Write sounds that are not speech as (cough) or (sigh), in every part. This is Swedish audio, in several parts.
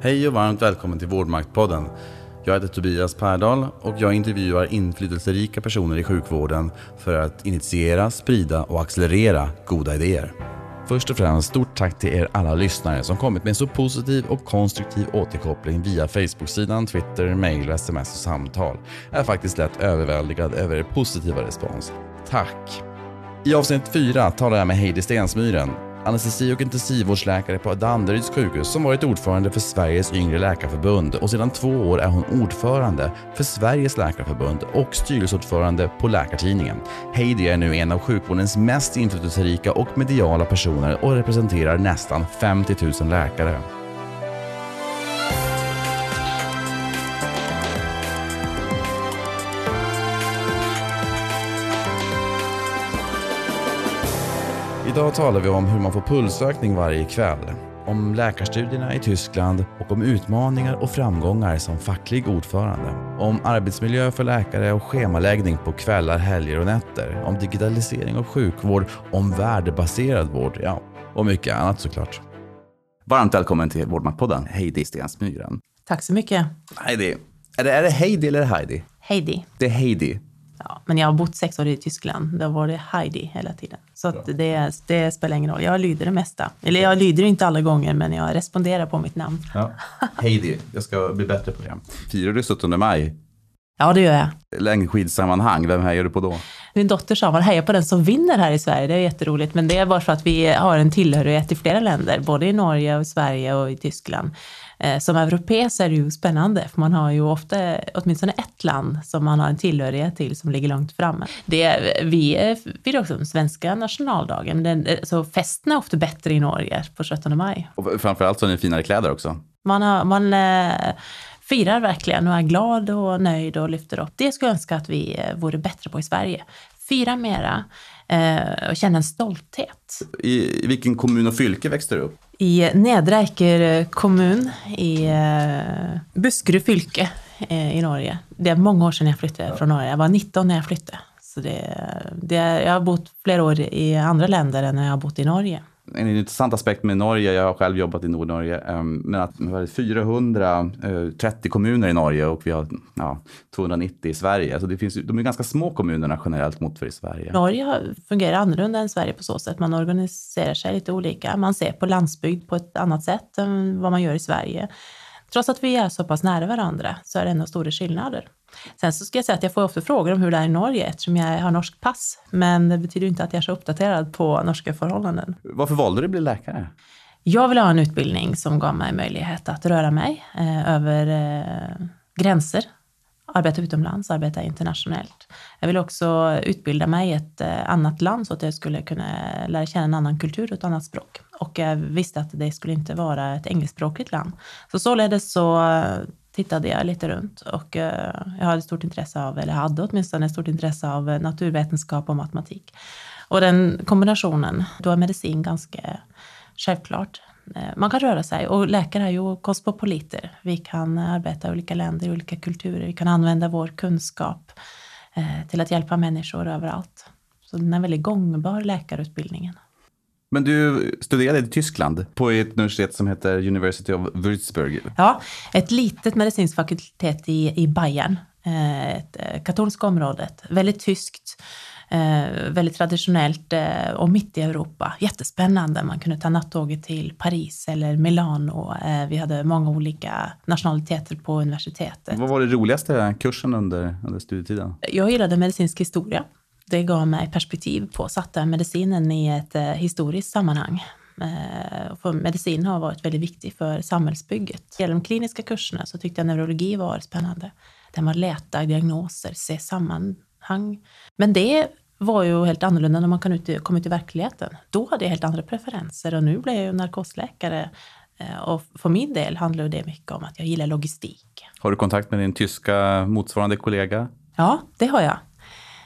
Hej och varmt välkommen till Vårdmaktpodden. Jag heter Tobias Pärdal och jag intervjuar inflytelserika personer i sjukvården för att initiera, sprida och accelerera goda idéer. Först och främst stort tack till er alla lyssnare som kommit med en så positiv och konstruktiv återkoppling via Facebook-sidan, Twitter, mail, sms och samtal. Jag är faktiskt lätt överväldigad över er positiva respons. Tack! I avsnitt 4 talar jag med Heidi Stensmyren, anestesi och intensivvårdsläkare på Danderyds sjukhus som varit ordförande för Sveriges yngre läkarförbund och sedan två år är hon ordförande för Sveriges läkarförbund och styrelseordförande på Läkartidningen. Heidi är nu en av sjukvårdens mest inflytelserika och mediala personer och representerar nästan 50 000 läkare. Idag talar vi om hur man får pulsökning varje kväll, om läkarstudierna i Tyskland och om utmaningar och framgångar som facklig ordförande. Om arbetsmiljö för läkare och schemaläggning på kvällar, helger och nätter. Om digitalisering av sjukvård, om värdebaserad vård, ja, och mycket annat såklart. Varmt välkommen till Vårdmaktpodden, Heidi Stensmyren. Tack så mycket. Heidi, är det, är det Heidi eller Heidi? Heidi. Det är Heidi. Ja, men jag har bott sex år i Tyskland. Då var det Heidi hela tiden. Så att det, det spelar ingen roll. Jag lyder det mesta. Eller jag lyder inte alla gånger, men jag responderar på mitt namn. Ja. Heidi, jag ska bli bättre på det. Firar du 17 maj? Ja, det gör jag. Längdskidsammanhang, vem hejar du på då? Min dotter sa man hejar på den som vinner här i Sverige. Det är jätteroligt. Men det är bara för att vi har en tillhörighet i flera länder, både i Norge och Sverige och i Tyskland. Eh, som europé så är det ju spännande, för man har ju ofta åtminstone ett land som man har en tillhörighet till som ligger långt framme. Det, vi firar också den svenska nationaldagen, den, så festen är ofta bättre i Norge på 17 maj. Och framförallt så har ni finare kläder också. Man, har, man eh, firar verkligen och är glad och nöjd och lyfter upp. Det skulle jag önska att vi eh, vore bättre på i Sverige. Fira mera och känna en stolthet. I vilken kommun och fylke växte du upp? I Nedre Eiker kommun i eh, Buskerud fylke eh, i Norge. Det är många år sedan jag flyttade från Norge. Jag var 19 när jag flyttade. Så det, det, jag har bott flera år i andra länder än när jag har bott i Norge. En intressant aspekt med Norge, jag har själv jobbat i Nordnorge, ehm, men att vi har 430 kommuner i Norge och vi har ja, 290 i Sverige. Så det finns, de är ganska små kommunerna generellt mot för i Sverige. Norge fungerar annorlunda än Sverige på så sätt. Man organiserar sig lite olika. Man ser på landsbygd på ett annat sätt än vad man gör i Sverige. Trots att vi är så pass nära varandra så är det ändå stora skillnader. Sen så ska jag säga att jag får ofta frågor om hur det är i Norge eftersom jag har norskt pass. Men det betyder inte att jag är så uppdaterad på norska förhållanden. Varför valde du att bli läkare? Jag ville ha en utbildning som gav mig möjlighet att röra mig eh, över eh, gränser. Arbeta utomlands, arbeta internationellt. Jag ville också utbilda mig i ett eh, annat land så att jag skulle kunna lära känna en annan kultur och ett annat språk. Och jag visste att det skulle inte vara ett engelskspråkigt land. Så således så tittade jag lite runt och eh, jag hade stort intresse av, eller hade åtminstone ett stort intresse av eh, naturvetenskap och matematik. Och den kombinationen, då är medicin ganska självklart. Man kan röra sig och läkare är ju kosmopoliter. Vi kan arbeta i olika länder, i olika kulturer. Vi kan använda vår kunskap till att hjälpa människor överallt. Så den är väldigt gångbar, läkarutbildningen. Men du studerade i Tyskland på ett universitet som heter University of Würzburg. Ja, ett litet medicinskt fakultet i, i Bayern, ett katolska området, väldigt tyskt, väldigt traditionellt och mitt i Europa. Jättespännande. Man kunde ta nattåget till Paris eller Milano. Vi hade många olika nationaliteter på universitetet. Vad var det roligaste kursen under, under studietiden? Jag gillade medicinsk historia det gav mig perspektiv på, satte medicinen i ett eh, historiskt sammanhang. Eh, för medicin har varit väldigt viktig för samhällsbygget. I de kliniska kurserna så tyckte jag neurologi var spännande. Där man leta diagnoser, se sammanhang. Men det var ju helt annorlunda när man kom ut i verkligheten. Då hade jag helt andra preferenser och nu blev jag ju narkosläkare. Eh, och för min del handlar det mycket om att jag gillar logistik. Har du kontakt med din tyska motsvarande kollega? Ja, det har jag.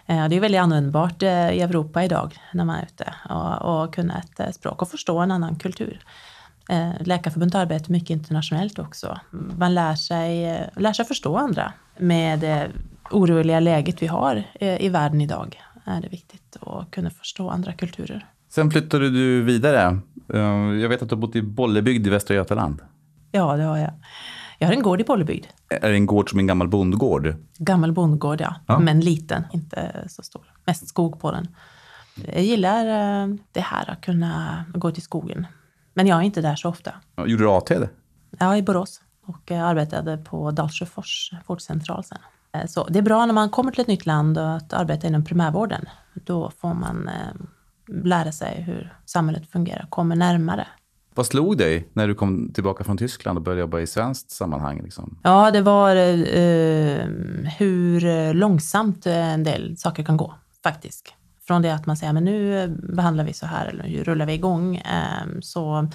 Det är väldigt användbart i Europa idag när man är ute och, och kunna ett språk och förstå en annan kultur. Läkarförbundet arbetar mycket internationellt också. Man lär sig, lär sig förstå andra. Med oroliga läget vi har i världen idag är det viktigt att kunna förstå andra kulturer. Sen flyttade du vidare. Jag vet att du har bott i Bollebygd i Västra Götaland. Ja, det har jag. Jag har en gård i Bollebygd. Är det en gård som en gammal bondgård? Gammal bondgård, ja. Ja. Men liten, inte så stor. Mest skog på den. Jag gillar eh, det här att kunna gå till skogen. Men jag är inte där så ofta. Ja, Gjorde du AT? är i Borås och eh, arbetade på Dalsjöfors vårdcentral sen. Eh, Så det är bra när man kommer till ett nytt land och att arbeta inom primärvården. Då får man eh, lära sig hur samhället fungerar, kommer närmare. Vad slog dig när du kom tillbaka från Tyskland och började jobba i svenskt sammanhang? Liksom? Ja, det var eh, hur långsamt en del saker kan gå faktiskt. Från det att man säger men nu behandlar vi så här eller nu rullar vi igång eh, så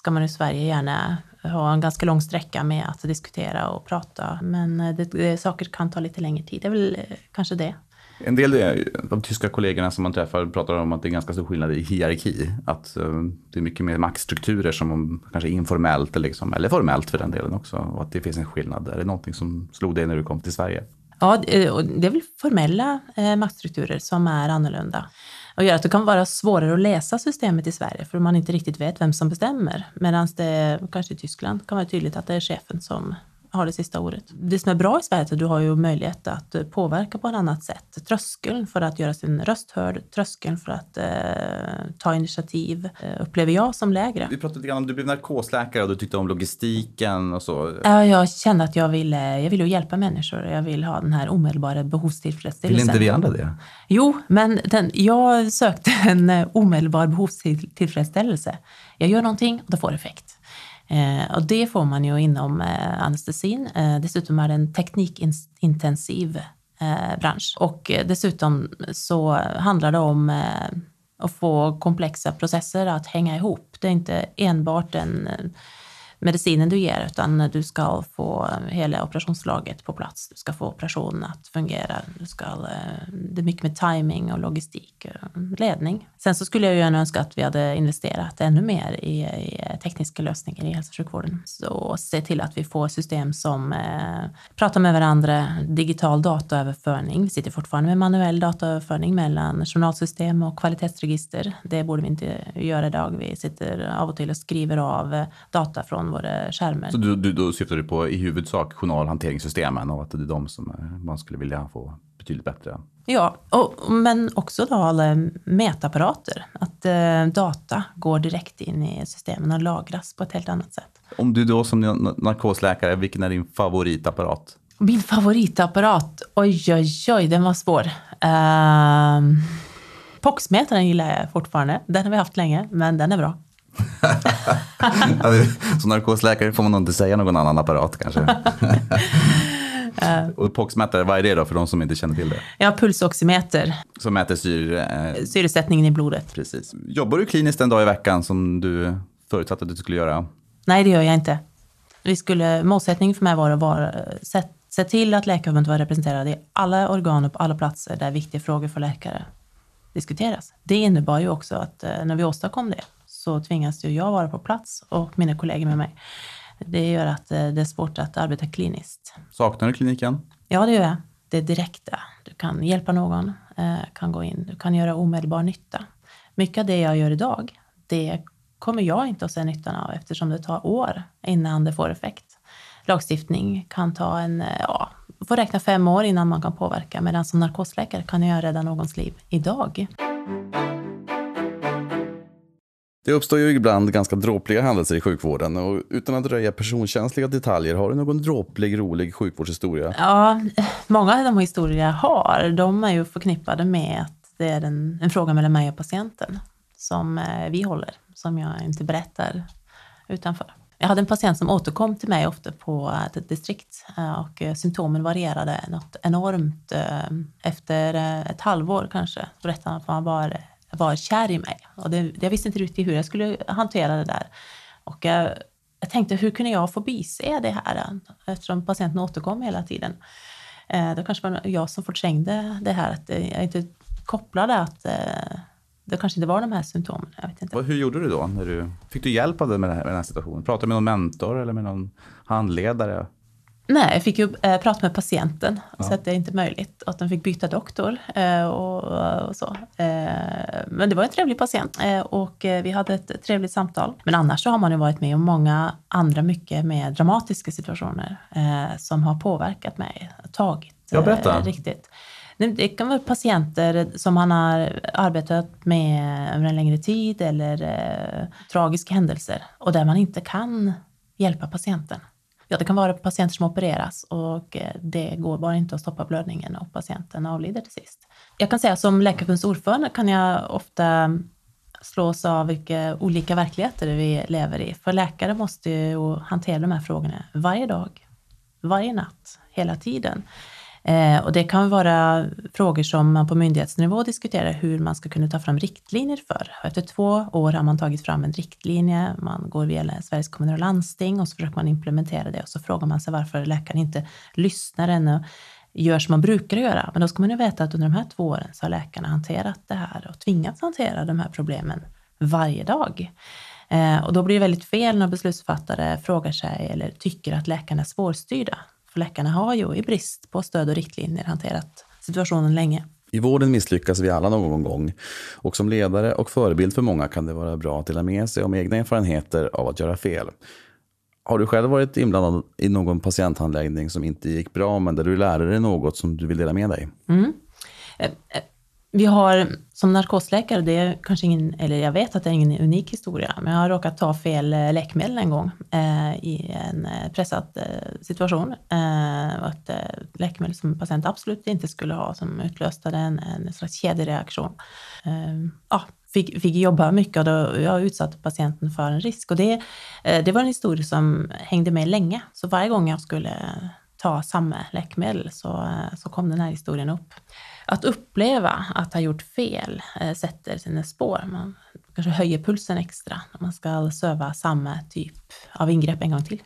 ska man i Sverige gärna ha en ganska lång sträcka med att diskutera och prata. Men eh, det, det, saker kan ta lite längre tid. Det är väl eh, kanske det. En del av de tyska kollegorna som man träffar pratar om att det är ganska stor skillnad i hierarki. Att eh, det är mycket mer maktstrukturer som kanske informellt eller, liksom, eller formellt för den delen också. Och att det finns en skillnad. Är det någonting som slog dig när du kom till Sverige? Ja, det är väl formella eh, maktstrukturer som är annorlunda. Och gör att det kan vara svårare att läsa systemet i Sverige för man inte riktigt vet vem som bestämmer. Medan det kanske i Tyskland kan vara tydligt att det är chefen som har det sista ordet. Det som är bra i Sverige är att du har ju möjlighet att eh, påverka på ett annat sätt. Tröskeln för att göra sin röst hörd, tröskeln för att eh, ta initiativ eh, upplever jag som lägre. Vi pratade lite grann om du blev narkosläkare och du tyckte om logistiken och så. Ja, jag kände att jag ville, jag ville hjälpa människor. Jag vill ha den här omedelbara Vill behovstillfredsställelsen. inte vi andra det? Jo, men den, jag sökte en eh, omedelbar behovstillfredsställelse. Jag gör någonting och det får effekt. Eh, och det får man ju inom eh, anestesin. Eh, dessutom är det en teknikintensiv eh, bransch. Och eh, dessutom så handlar det om eh, att få komplexa processer att hänga ihop. Det är inte enbart en eh, medicinen du ger, utan du ska få hela operationslaget på plats. Du ska få operationen att fungera. Du ska, eh, det är mycket med timing och logistik, och ledning. Sen så skulle jag ju önska att vi hade investerat ännu mer i, i tekniska lösningar i hälso och sjukvården. Så se till att vi får system som eh, pratar med varandra, digital dataöverföring. Vi sitter fortfarande med manuell dataöverföring mellan journalsystem och kvalitetsregister. Det borde vi inte göra idag. Vi sitter av och till och skriver av eh, data från våra skärmar. Så du, du, då syftar du på i huvudsak journalhanteringssystemen och att det är de som eh, man skulle vilja få betydligt bättre? Ja, och, men också då alla mätapparater. Att eh, data går direkt in i systemen och lagras på ett helt annat sätt. Om du då som na- narkosläkare, vilken är din favoritapparat? Min favoritapparat, oj oj oj, den var svår. Uh, Poxmätaren gillar jag fortfarande. Den har vi haft länge, men den är bra. (laughs) Som narkosläkare får man nog inte säga någon annan apparat kanske. (laughs) och poxmätare, vad är det då för de som inte känner till det? Har pulsoximeter, Som mäter syre. Eh, syresättningen i blodet. precis. Jobbar du kliniskt en dag i veckan som du förutsatte att du skulle göra? Nej, det gör jag inte. Vi skulle, målsättningen för mig var att vara, se, se till att Läkarförbundet var representerade i alla organ och på alla platser där viktiga frågor för läkare diskuteras. Det innebar ju också att eh, när vi åstadkom det så tvingas ju jag vara på plats och mina kollegor med mig. Det gör att eh, det är svårt att arbeta kliniskt. Saknar du kliniken? Ja, det gör jag. Det är direkta. Du kan hjälpa någon, eh, kan gå in, du kan göra omedelbar nytta. Mycket av det jag gör idag, det kommer jag inte att se nyttan av eftersom det tar år innan det får effekt. Lagstiftning kan ta en, eh, ja, får räkna fem år innan man kan påverka medan som narkosläkare kan jag rädda någons liv idag. Det uppstår ju ibland ganska dråpliga händelser i sjukvården och utan att röja personkänsliga detaljer, har du någon dråplig, rolig sjukvårdshistoria? Ja, många av de historier jag har, de är ju förknippade med att det är en, en fråga mellan mig och patienten som eh, vi håller, som jag inte berättar utanför. Jag hade en patient som återkom till mig ofta på ett distrikt eh, och eh, symptomen varierade något enormt. Efter ett halvår kanske berättade han att han var, var kär i mig. Och det, jag visste inte riktigt hur jag skulle hantera det där. Och jag, jag tänkte, hur kunde jag få bise det här? Eftersom patienten återkom hela tiden. Eh, Då kanske var jag som förträngde det här, att eh, jag inte kopplade att eh, det kanske inte var de här symptomen. Jag vet inte. Hur gjorde du då? När du, fick du hjälp av det med, det här, med den här situationen? Pratade du med någon mentor eller med någon handledare? Nej, jag fick ju äh, prata med patienten och ja. så att det är inte möjligt. Att de fick byta doktor äh, och, och, så. Äh, men det var en trevlig patient och vi hade ett trevligt samtal. Men annars så har man ju varit med om många andra mycket mer dramatiska situationer som har påverkat mig, tagit ja, berätta. riktigt. Det kan vara patienter som man har arbetat med under en längre tid eller eh, tragiska händelser och där man inte kan hjälpa patienten. Ja, det kan vara patienter som opereras och eh, det går bara inte att stoppa blödningen och patienten avlider till sist. Jag kan säga som Läkarförbundets ordförande kan jag ofta slås av vilka olika verkligheter vi lever i. För läkare måste ju hantera de här frågorna varje dag, varje natt, hela tiden. Eh, och det kan vara frågor som man på myndighetsnivå diskuterar hur man ska kunna ta fram riktlinjer för. Efter två år har man tagit fram en riktlinje, man går via Sveriges kommuner och landsting och så försöker man implementera det och så frågar man sig varför läkaren inte lyssnar ännu och gör som man brukar göra. Men då ska man ju veta att under de här två åren så har läkarna hanterat det här och tvingats hantera de här problemen varje dag. Eh, och då blir det väldigt fel när beslutsfattare frågar sig eller tycker att läkarna är svårstyrda. För läkarna har ju i brist på stöd och riktlinjer hanterat situationen länge. I vården misslyckas vi alla någon gång och som ledare och förebild för många kan det vara bra att dela med sig om egna erfarenheter av att göra fel. Har du själv varit inblandad i någon patienthandläggning som inte gick bra men där du lärde dig något som du vill dela med dig? Mm. Vi har som narkosläkare, det är kanske ingen, eller jag vet att det är ingen unik historia, men jag har råkat ta fel eh, läkemedel en gång eh, i en eh, pressad eh, situation. Eh, ett eh, läkemedel som patient absolut inte skulle ha som utlöste en, en slags kedjereaktion. Eh, ja, fick, fick jobba mycket och då, jag utsatte patienten för en risk. Och det, det var en historia som hängde med länge. Så varje gång jag skulle ta samma läkemedel så, så kom den här historien upp att uppleva att ha gjort fel eh, sätter sina spår. Man kanske höjer pulsen extra när man ska söva samma typ av ingrepp en gång till.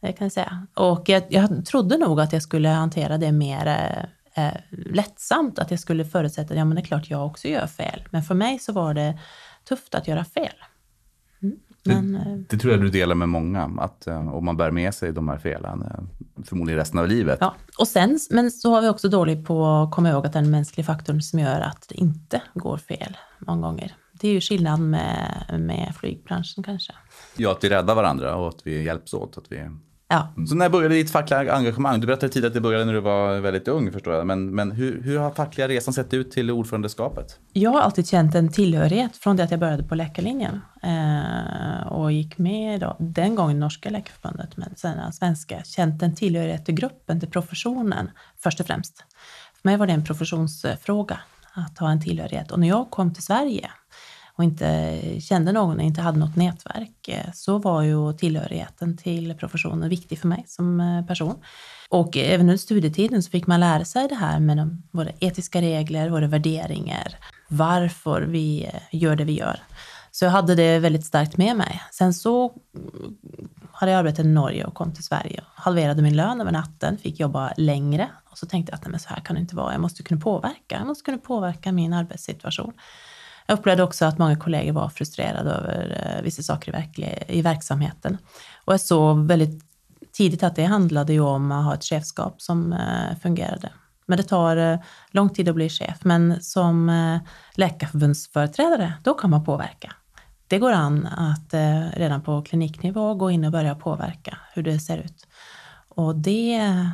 Det kan jag säga. Och jag, jag trodde nog att jag skulle hantera det mer eh, eh lättsamt, att jag skulle förutsätta att ja, men det är klart jag också gör fel. Men för mig så var det tufft att göra fel. Men, det, eh, det, tror jag du delar med många, att eh, om man bär med sig de här felen, eh, förmodligen resten av livet. Ja, och sen, men så har vi också dåligt på att komma ihåg att den mänskliga faktorn som gör att det inte går fel många gånger. Det är ju skillnad med, med flygbranschen kanske. Ja, att vi räddar varandra och att vi hjälps åt. Att vi Ja. Så när började ditt fackliga engagemang? Du berättade tidigare att det började när du var väldigt ung förstår jag. Men, men hur, hur har fackliga resan sett ut till ordförandeskapet? Jag har alltid känt en tillhörighet från det att jag började på läkarlinjen. Eh, och gick med då, den gången norska läkarförbundet, men sen svenska. Känt en tillhörighet till gruppen, till professionen först och främst. För mig var det en professionsfråga att ha en tillhörighet. Och när jag kom till Sverige och inte kände någon, och inte hade något nätverk, eh, så var ju tillhörigheten till professionen viktig för mig som eh, person. Och även under studietiden så fick man lära sig det här med de, våra etiska regler, våra värderingar, varför vi eh, gör det vi gör. Så jag hade det väldigt starkt med mig. Sen så mm, hade jag arbetat i Norge och kom till Sverige. Halverade min lön över natten, fick jobba längre. Och så tänkte jag att nej, men så här kan det inte vara. Jag måste kunna påverka. Jag måste kunna påverka min arbetssituation. Jag upplevde också att många kollegor var frustrerade över eh, vissa saker i, verksamheten. Och jag såg väldigt tidigt att det handlade ju om att ha ett chefskap som eh, fungerade. Men det tar eh, lång tid att bli chef. Men som läkarförbundsföreträdare, då kan man påverka. Det går an att redan på kliniknivå gå in och börja påverka hur det ser ut. Och det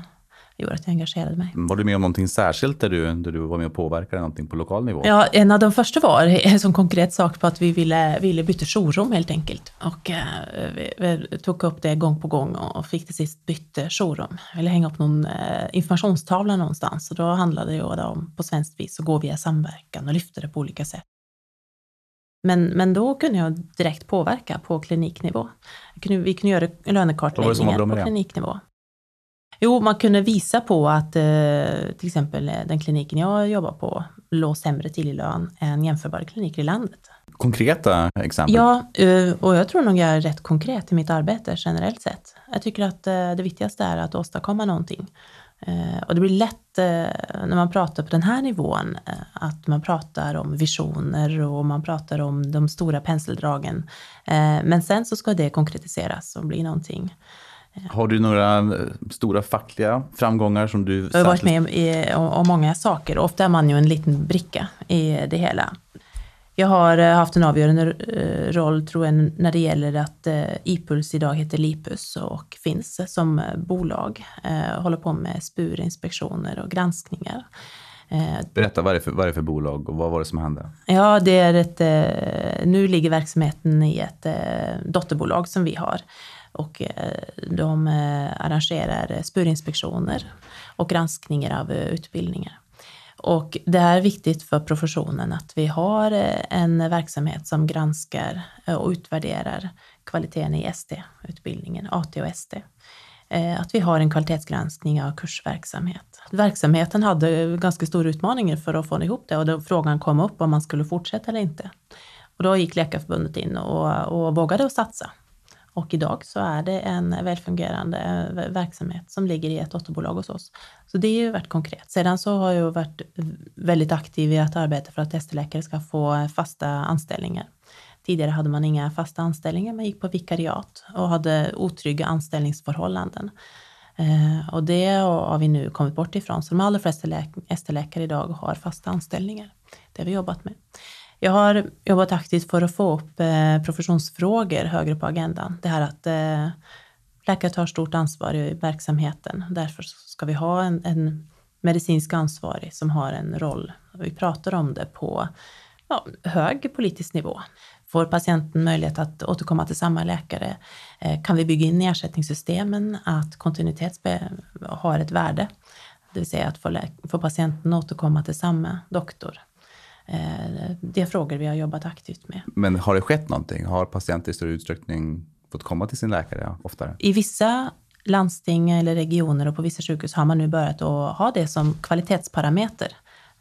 gjorde att jag engagerade mig. Var du med om någonting särskilt där du, där du var med och påverkade någonting på lokal nivå? Ja, en av de första var (laughs) som konkret sak på att vi ville, ville byta jourrum helt enkelt. Och eh, vi, vi, tog upp det gång på gång och fick till sist byta jourrum. Vi ville hänga upp någon eh, informationstavla någonstans och då handlade det om på svenskt vis att gå via samverkan och lyfta det på olika sätt. Men, men då kunde jag direkt påverka på kliniknivå. Vi kunde göra lönekartläggningar på kliniknivå. Jo, man kunde visa på att eh, till exempel eh, den kliniken jag jobbar på låg sämre till i lön än jämförbara kliniker i landet. Konkreta exempel? Ja, eh, och jag tror nog jag är rätt konkret i mitt arbete generellt sett. Jag tycker att det viktigaste är att åstadkomma någonting. Och det blir lätt när man pratar på den här nivån att man pratar om visioner och man pratar om de stora penseldragen. Men sen så ska det konkretiseras och bli någonting. Har du några eh, stora fackliga framgångar som du... Jag har varit med i, om många saker. Ofta är man ju en liten bricka i det hela. Jag har eh, haft en avgörande eh, roll, tror jag, när det gäller att Ipuls idag heter Lipus och finns som bolag. Håller på med spurinspektioner och granskningar. Berätta, vad är, för, vad är det för bolag och vad var det som hände? Ja, det är ett, nu ligger verksamheten i ett dotterbolag som vi har och eh, de eh, arrangerar spurinspektioner och granskningar av eh, utbildningar. Och det är viktigt för professionen att vi har en verksamhet som granskar och utvärderar kvaliteten i ST-utbildningen, AT och ST. Att vi har en kvalitetsgranskning av kursverksamhet. Verksamheten hade ganska stora utmaningar för att få ihop det och då frågan kom upp om man skulle fortsätta eller inte. Och då gick Läkarförbundet in och, och vågade satsa och idag så är det en välfungerande eh, verksamhet som ligger i ett dotterbolag hos oss. Så det är ju varit konkret. Sedan så har jag varit väldigt aktiv i att arbeta för att ST-läkare ska få fasta anställningar. Tidigare hade man inga fasta anställningar, man gick på vikariat och hade otrygga anställningsförhållanden. Eh, och det har vi nu kommit bort ifrån, så de allra flesta ST-läkare idag har fasta anställningar. Det har vi jobbat med. Jag har jobbat aktivt för att få upp eh, professionsfrågor högre på agendan. Det här att eh, läkare tar stort ansvar i verksamheten. Därför ska vi ha en, en medicinsk ansvarig som har en roll. Vi pratar om det på ja, hög politisk nivå. Får patienten möjlighet att återkomma till samma läkare? Eh, kan vi bygga in i ersättningssystemen att kontinuitet har ett värde? Det vill säga att få, få patienten återkomma till samma doktor det är frågor vi har jobbat aktivt med. Men har det skett någonting? Har patienter i större utsträckning fått komma till sin läkare oftare? I vissa landsting eller regioner och på vissa sjukhus har man nu börjat att ha det som kvalitetsparameter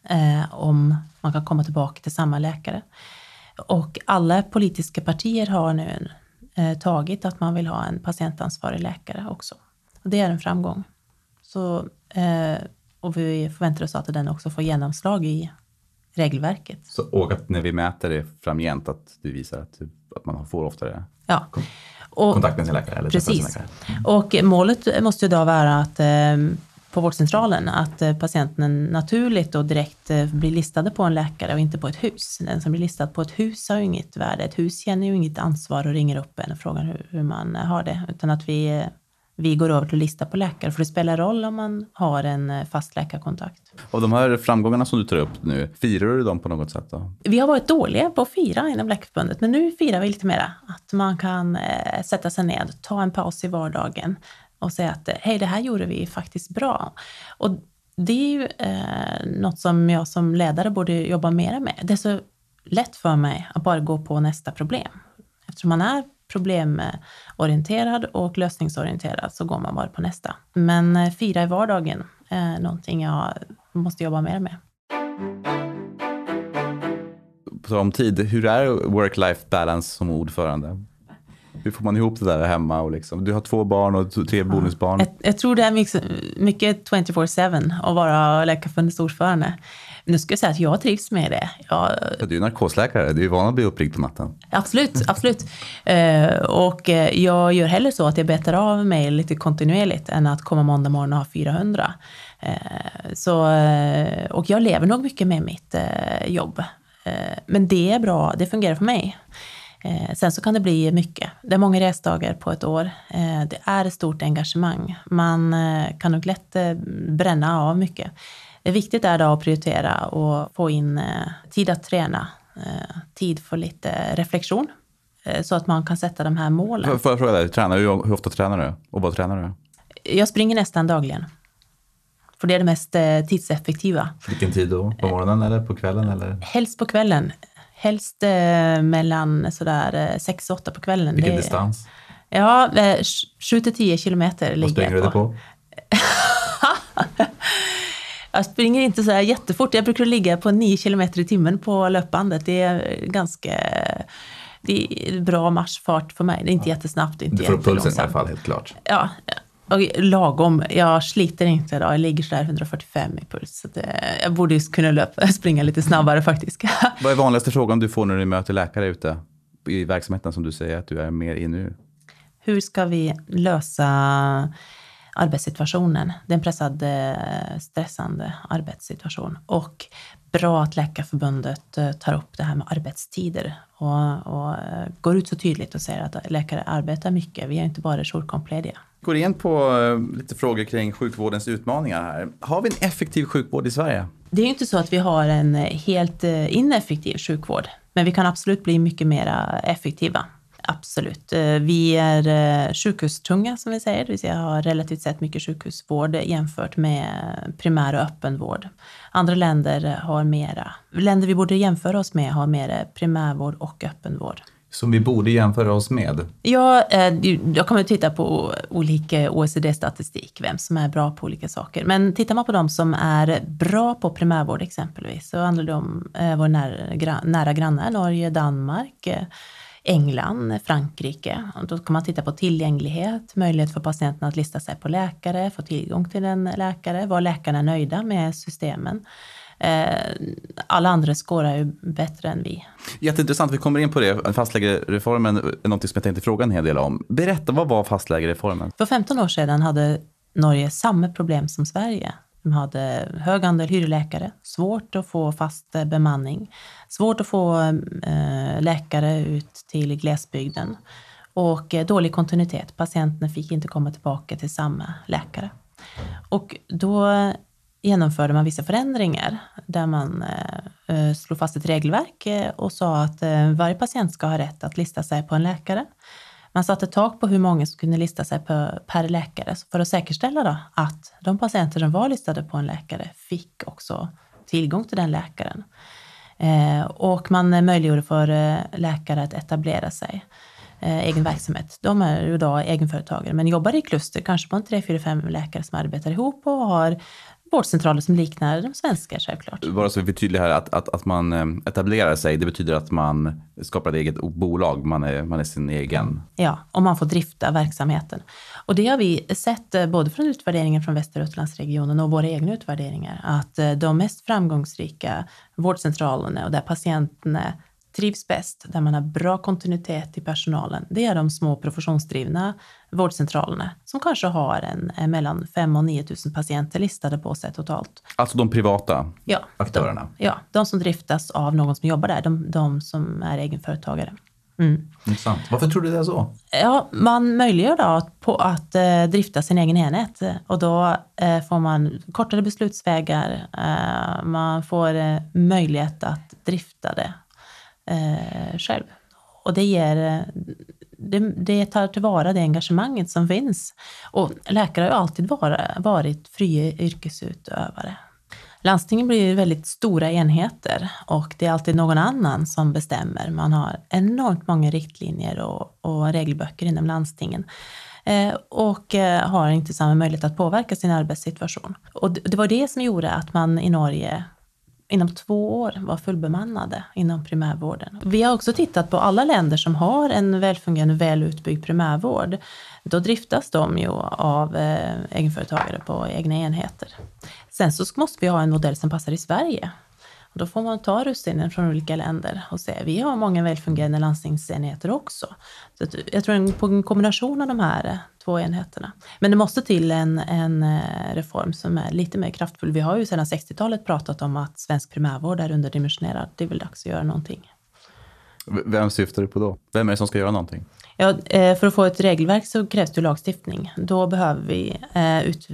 eh, om man kan komma tillbaka till samma läkare. Och alla politiska partier har nu eh, tagit att man vill ha en patientansvarig läkare också. Och det är en framgång. Så, eh, och vi förväntar oss att den också får genomslag i regelverket. Så, och att när vi mäter det framgent, att det visar att, att man får oftare ja. och, kontakt med sin läkare? Eller precis. Sin läkare. Och målet måste ju då vara att eh, på vårdcentralen att eh, patienten naturligt och direkt eh, blir listade på en läkare och inte på ett hus. Den som blir listad på ett hus har ju inget värde. Ett hus känner ju inget ansvar och ringer upp en och frågar hur, hur man har det, utan att vi vi går över till att lista på läkare, för det spelar roll om man har en eh, fast läkarkontakt. Och de här framgångarna som du tar upp nu, firar du dem på något sätt? Då? Vi har varit dåliga på att fira inom Läkarförbundet, men nu firar vi lite mera. Att man kan eh, sätta sig ned, ta en paus i vardagen och säga att hej, det här gjorde vi faktiskt bra. Och det är ju eh, något som jag som ledare borde jobba mera med. Det är så lätt för mig att bara gå på nästa problem. Eftersom man är problemorienterad och lösningsorienterad så går man bara på nästa. Men eh, fira i vardagen är någonting jag måste jobba mer med. På om tid, hur är work-life balance som ordförande? Hur får man ihop det där hemma? Och liksom, du har två barn och tre bonusbarn. Jag, jag tror det är mycket, mycket 24-7 att vara Läkarförbundets ordförande. Nu ska jag säga att jag trivs med det. Jag... Ja, du är narkosläkare, du är van att bli uppringd på natten. Absolut, absolut. Eh, och eh, jag gör hellre så att jag betar av mig lite kontinuerligt än att komma måndag morgon och ha 400. Eh, så, och jag lever nog mycket med mitt jobb. Men det är bra, det fungerar för mig. Sen så kan det bli mycket. Det är många resdagar på ett år. Det är ett stort engagemang. Man kan nog lätt bränna av mycket. Det viktigt är då att prioritera och få in eh, tid att träna, eh, tid för lite reflektion eh, så att man kan sätta de här målen. Får jag fråga dig, tränar du, hur ofta tränar du och vad tränar du? Jag springer nästan dagligen. För det är det mest tidseffektiva. Vilken tid då? På morgonen eller på kvällen? Eller? Helst på kvällen. Helst mellan sådär 6 och 8 på kvällen. Vilken det, distans? Ja, 7 till 10 kilometer ligger jag på. Vad springer du det på? (laughs) Jag springer inte så här jättefort. Jag brukar ligga på 9 km i timmen på löpbandet. Det är ganska det är bra marschfart för mig. Det är inte jättesnabbt. Inte du får upp pulsen i alla fall, helt klart. Ja, och lagom. Jag sliter inte idag. Jag ligger sådär 145 i puls. Så det, jag borde kunna löpa, (laughs) springa lite snabbare faktiskt. (laughs) Vad är vanligaste frågan du får när du möter läkare ute i verksamheten som du säger att du är mer i nu? Hur ska vi lösa arbetssituationen? Det är en pressad, eh, stressande arbetssituation. Och bra att Läkarförbundet eh, tar upp det här med arbetstider och, och eh, går ut så tydligt och säger att läkare arbetar mycket. Vi är inte bara jourkomplediga. Går in på lite frågor kring sjukvårdens utmaningar här. Har vi en effektiv sjukvård i Sverige? Det är ju inte så att vi har en helt ineffektiv sjukvård, men vi kan absolut bli mycket mer effektiva. Absolut. Eh, vi är eh, sjukhustunga som vi säger, det vill säga har relativt sett mycket sjukhusvård jämfört med primär och öppenvård. Andra länder har mera, länder vi borde jämföra oss med har mer primärvård och öppenvård. Som vi borde jämföra oss med? Ja, eh, jag kommer att titta på olika OECD-statistik, vem som är bra på olika saker. Men tittar man på de som är bra på primärvård exempelvis, så handlar det om våra nära, nära grannar, Norge, Danmark, England, Frankrike. Då kan man titta på tillgänglighet, möjlighet för patienten att lista sig på läkare, få tillgång till en läkare, var läkarna nöjda med systemen. Eh, alla andra skårar ju bättre än vi. Jätteintressant, vi kommer in på det. Fastlägereformen är något som jag tänkte fråga en hel del om. Berätta, vad var fastlägereformen? För 15 år sedan hade Norge samma problem som Sverige. De hade hög andel hyrläkare, svårt att få fast bemanning, svårt att få eh, läkare ut till glesbygden och eh, dålig kontinuitet. Patienterna fick inte komma tillbaka till samma läkare. Och då genomförde man vissa förändringar där man eh, slog fast ett regelverk och sa att varje patient ska ha rätt att lista sig på en läkare man satte tak på hur många som kunde lista sig per, per läkare för att säkerställa då att de patienter som var listade på en läkare fick också tillgång till den läkaren. Eh, och man möjliggjorde för eh, läkare att etablera sig, eh, egen verksamhet. De är ju idag egenföretagare men jobbar i kluster, kanske på en tre, fyra, fem läkare som arbetar ihop och har vårdcentraler som liknar de svenska självklart. Bara så vi är tydliga här, att, att, att man eh, etablerar sig, det betyder att man skapar ett eget bolag, man är, man är sin egen. Ja, och man får drifta verksamheten. Och det har vi sett eh, både från utvärderingen från Västergötlandsregionen och våra egna utvärderingar, att eh, de mest framgångsrika vårdcentralerna och där patienterna trivs bäst, där man har bra kontinuitet i personalen, det är de små professionsdrivna vårdcentralerna som kanske har en, en mellan 5 och 9 000 patienter listade på sig totalt. Alltså de privata ja, aktörerna? De, ja, de som driftas av någon som jobbar där, de, de som är egenföretagare. Mm. Intressant. Varför tror du det är så? Ja, man möjliggör då på att eh, drifta sin egen enhet och då eh, får man kortare beslutsvägar, eh, man får eh, möjlighet att drifta det eh, själv. Och det ger eh, det, det tar tillvara det engagemanget som finns. Och läkare har alltid vara, varit fria yrkesutövare. Landstingen blir väldigt stora enheter och det är alltid någon annan som bestämmer. Man har enormt många riktlinjer och, och regelböcker inom landstingen eh, och eh, har inte samma möjlighet att påverka sin arbetssituation. Och det, det var det som gjorde att man i Norge inom två år var fullbemannade inom primärvården. Vi har också tittat på alla länder som har en välfungerande, väl utbyggd primärvård. Då driftas de ju av eh, egenföretagare på egna enheter. Sen så måste vi ha en modell som passar i Sverige. Och då får man ta russinen från olika länder och se. Vi har många välfungerande landstingsenheter också. Så jag tror på en kombination av de här två enheterna. Men det måste till en, en eh, reform som är lite mer kraftfull. Vi har ju sedan 60-talet pratat om att svensk primärvård är underdimensionerad. Det är väl dags att göra någonting. Vem syftar du på då? Vem är det som ska göra någonting? Ja, eh, för att få ett regelverk så krävs det lagstiftning. Då behöver vi eh, ut,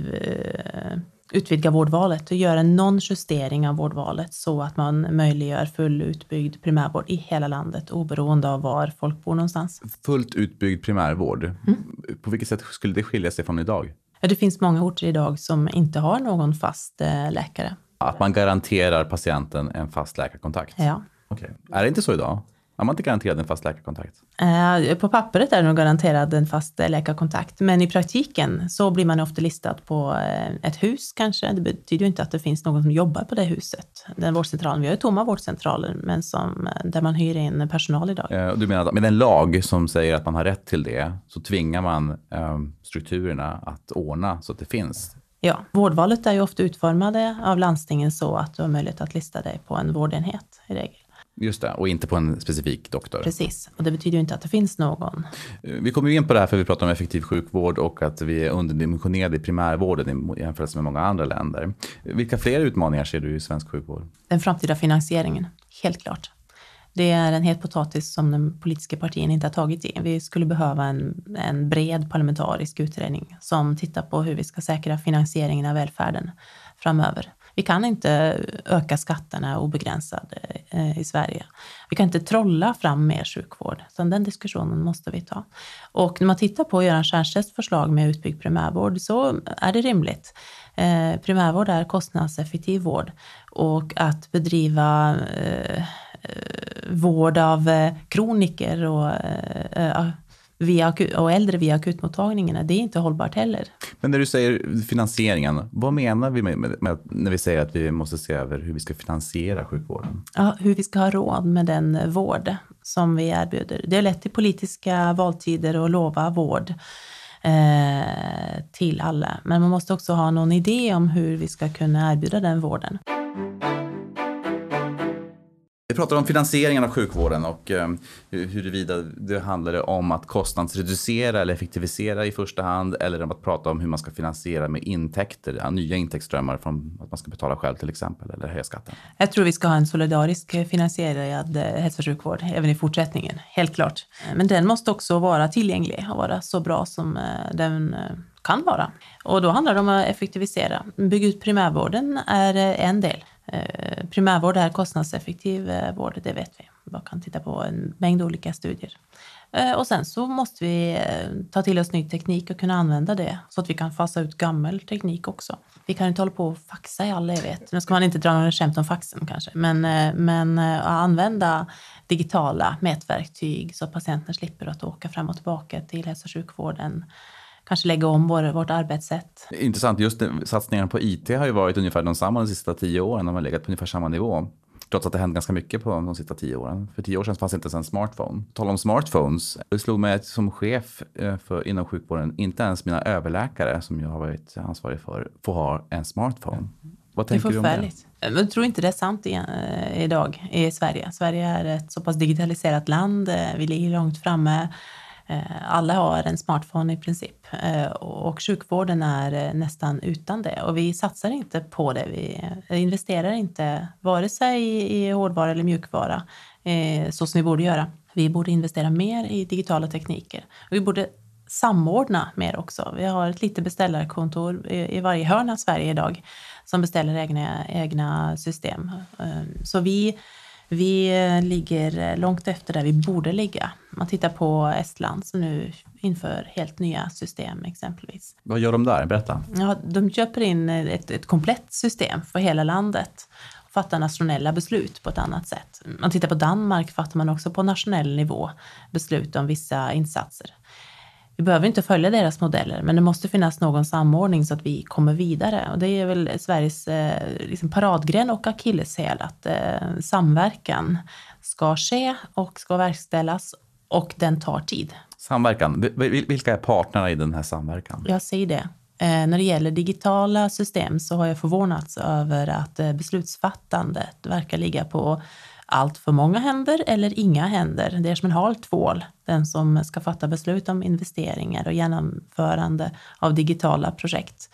utvidga vårdvalet och göra någon justering av vårdvalet så att man möjliggör full utbyggd primärvård i hela landet oberoende av var folk bor någonstans. Fullt utbyggd primärvård, mm. på vilket sätt skulle det skilja sig från idag? Ja, det finns många orter idag som inte har någon fast eh, läkare. Att man garanterar patienten en fast läkarkontakt? Ja. Okay. Är det inte så idag? Är man inte garanterad en fast läkarkontakt? Eh, på pappret är nog garanterad en fast läkarkontakt, men i praktiken så blir man ofta listad på eh, ett hus kanske. Det betyder ju inte att det finns någon som jobbar på det huset. Den vårdcentralen, vi har ju tomma vårdcentraler, men som, eh, där man hyr in personal idag. Du menar att med en lag som säger att man har rätt till det, så tvingar man strukturerna att ordna så att det finns Ja, vårdvalet är ju ofta utformade av landstingen så att du har möjlighet att lista dig på en vårdenhet i regel. Just det, och inte på en specifik doktor. Precis, och det betyder ju inte att det finns någon. Vi kommer ju in på det här för vi pratar om effektiv sjukvård och att vi är underdimensionerade i primärvården i jämförelse med många andra länder. Vilka fler utmaningar ser du i svensk sjukvård? Den framtida finansieringen, helt klart. Det är en het potatis som den politiska partien inte har tagit i. Vi skulle behöva en, en bred parlamentarisk utredning som tittar på hur vi ska säkra finansieringen av välfärden framöver. Vi kan inte öka skatterna obegränsat eh, i Sverige. Vi kan inte trolla fram mer sjukvård, så den diskussionen måste vi ta. Och när man tittar på Göran Stiernstedts förslag med utbyggd primärvård så är det rimligt. Eh, primärvård är kostnadseffektiv vård och att bedriva eh, eh vård av eh, kroniker och via, och äldre via akutmottagningarna, det är inte hållbart heller. Men när du säger finansieringen, vad menar vi med, med, med, när vi säger att vi måste se över hur vi ska finansiera sjukvården? Ja, hur vi ska ha råd med den vård som vi erbjuder. Det är lätt till politiska valtider att lova vård eh, till alla, men man måste också ha någon idé om hur vi ska kunna erbjuda den vården. Vi pratar om finansieringen av sjukvården och eh, huruvida det handlade om att kostnadsreducera eller effektivisera i första hand eller om att prata om hur man ska finansiera med intäkter, nya intäktsströmmar från att man ska betala själv till exempel eller höja skatten. Jag tror vi ska ha en solidarisk eh, finansierad eh, hälso och sjukvård även i fortsättningen, helt klart. Men den måste också vara tillgänglig och vara så bra som den kan vara. Och då handlar det om att effektivisera. Bygga ut primärvården är en del. Eh, primärvård är kostnadseffektiv eh, vård, det vet vi. Vi kan titta på en mängd olika studier. Eh, och sen så måste vi eh, ta till oss ny teknik och kunna använda det så att vi kan fasa ut gammal teknik också. Vi kan inte hålla på och faxa i all evighet. Nu ska man inte dra några skämt om faxen kanske, men, men att använda digitala mätverktyg så att patienten slipper att åka fram och tillbaka till hälso och sjukvården kanske lägga om vår, vårt arbetssätt. Intressant, just det, satsningarna på IT har ju varit ungefär de samma de sista tio åren, de har legat på ungefär samma nivå. Trots att det hänt ganska mycket på de sista tio åren. För tio år sedan fanns det inte ens en smartphone. Tala om smartphones. Det slog mig som chef eh, för, inom sjukvården, inte ens mina överläkare som jag har varit ansvarig för, får ha en smartphone. Vad tänker du om det? Jag tror inte det är sant eh, idag i Sverige. Sverige är ett så pass digitaliserat land. Eh, vi ligger långt framme. Eh, alla har en smartphone i princip eh, och sjukvården är eh, nästan utan det och vi satsar inte på det. Vi investerar inte vare sig i hårdvara eller mjukvara så som vi borde göra. Vi borde investera mer i digitala tekniker vi borde samordna mer också. Vi har ett litet beställarkontor i varje hörn av Sverige idag som beställer egna, egna system. Så vi vi ligger långt efter där vi borde ligga. Man tittar på Estland som nu inför helt nya system exempelvis. Vad gör de där? Berätta. Ja, de köper in ett, ett komplett system för hela landet och fattar nationella beslut på ett annat sätt. Man tittar på Danmark fattar man också på nationell nivå beslut om vissa insatser. Vi behöver inte följa deras modeller, men det måste finnas någon samordning så att vi kommer vidare. Och det är väl Sveriges eh, liksom paradgren och akilleshäl att eh, samverkan ska ske och ska verkställas och den tar tid. Samverkan, vilka är partnerna i den här samverkan? Jag säger det. Eh, när det gäller digitala system så har jag förvånats över att eh, beslutsfattandet verkar ligga på allt för många händer eller inga händer. Det är som en hal tvål, den som ska fatta beslut om investeringar och genomförande av digitala projekt.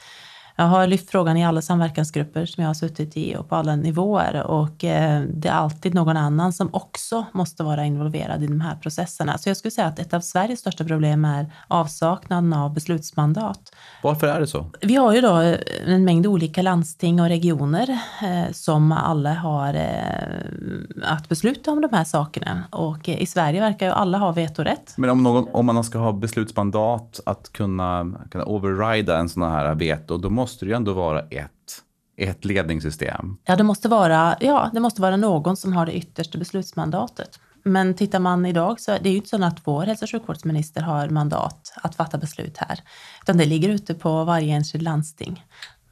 Jag har lyft frågan i alla samverkansgrupper som jag har suttit i och på alla nivåer och eh, det är alltid någon annan som också måste vara involverad i de här processerna. Så jag skulle säga att ett av Sveriges största problem är avsaknaden av beslutsmandat. Varför är det så? Vi har ju då en mängd olika landsting och regioner eh, som alla har eh, att besluta om de här sakerna och i Sverige verkar ju alla ha vetorätt. Men om, någon, om man ska ha beslutsmandat att kunna, kunna overrida en sån här veto, då måste måste det ju ändå vara ett, ett ledningssystem. Ja, det måste vara, ja, det måste vara någon som har det yttersta beslutsmandatet. Men tittar man idag så är det ju inte så att vår hälso och sjukvårdsminister har mandat att fatta beslut här, utan det ligger ute på varje enskild landsting.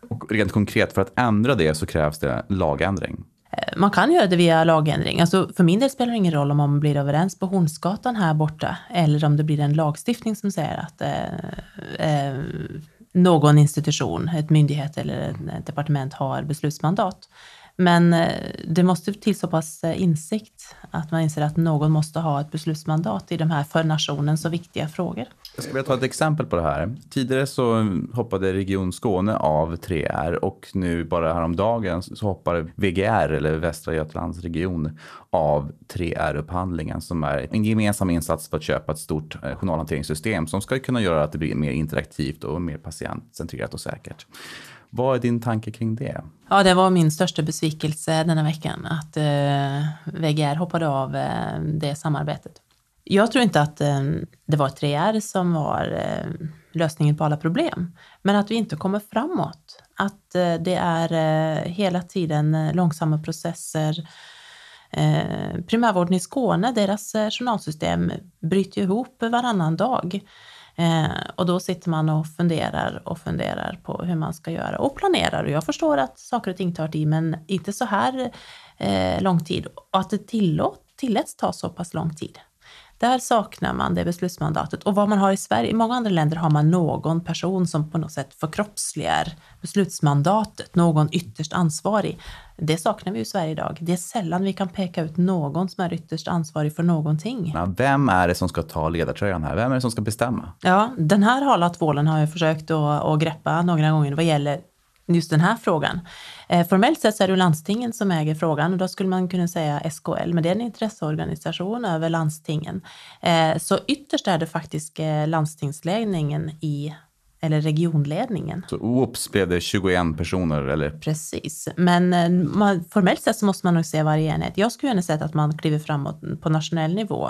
Och rent konkret, för att ändra det så krävs det lagändring? Eh, man kan göra det via lagändring. Alltså för min del spelar det ingen roll om man blir överens på Hornsgatan här borta eller om det blir en lagstiftning som säger att eh, eh, någon institution, ett myndighet eller ett departement har beslutsmandat. Men eh, det måste till så pass eh, insikt att man inser att någon måste ha ett beslutsmandat i de här för nationen så viktiga frågor. Jag ska ta ett exempel på det här. Tidigare så hoppade Region Skåne av 3R och nu bara häromdagen så hoppar VGR eller Västra Götalands region av 3R-upphandlingen som är en gemensam insats för att köpa ett stort eh, journalhanteringssystem som ska kunna göra att det blir mer interaktivt och mer patientcentrerat och säkert. Vad är din tanke kring det? Ja, det var min största besvikelse denna veckan att eh, VGR hoppade av eh, det samarbetet. Jag tror inte att eh, det var 3R som var eh, lösningen på alla problem, men att vi inte kommer framåt. Att eh, det är eh, hela tiden eh, långsamma processer. Eh, primärvården i Skåne, deras eh, journalsystem bryter ihop varannan dag. Eh, och då sitter man och funderar och funderar på hur man ska göra och planerar. Och jag förstår att saker och ting tar tid, men inte så här eh, lång tid. Och att det tillåt, tilläts ta så pass lång tid. Där saknar man det beslutsmandatet. Och vad man har i Sverige, i många andra länder har man någon person som på något sätt förkroppsligar beslutsmandatet, någon ytterst ansvarig. Det saknar vi i Sverige idag. Det är sällan vi kan peka ut någon som är ytterst ansvarig för någonting. vem är det som ska ta ledartröjan här? Vem är det som ska bestämma? Ja, den här hala tvålen har jag försökt att, att greppa några gånger vad gäller just den här frågan. Eh, formellt sett så är det landstingen som äger frågan och då skulle man kunna säga SKL, men det är en intresseorganisation över landstingen. Eh, så ytterst är det faktiskt eh, landstingsledningen i eller regionledningen. Så oops blev det 21 personer eller? Precis, men eh, man, formellt sett så måste man nog se varje enhet. Jag skulle gärna sett att man kliver framåt på nationell nivå.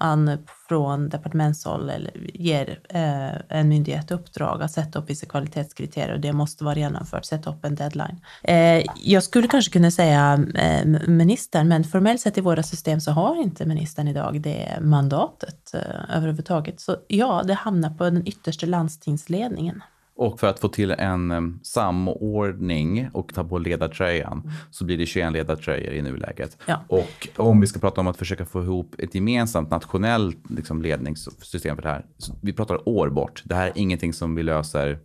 Man från departementshåll eller ger eh, en myndighet uppdrag att sätta upp vissa kvalitetskriterier och det måste vara genomfört, sätta upp en deadline. Eh, jag skulle kanske kunna säga eh, ministern, men formellt sett i våra system så har inte ministern idag det mandatet eh, överhuvudtaget. Så ja, det hamnar på den yttersta landstingsledningen. Och för att få till en samordning och ta på ledartröjan mm. så blir det 21 ledartröjor i nuläget. Ja. Och om vi ska prata om att försöka få ihop ett gemensamt nationellt liksom, ledningssystem för det här. vi pratar år bort. Det här är ingenting som vi löser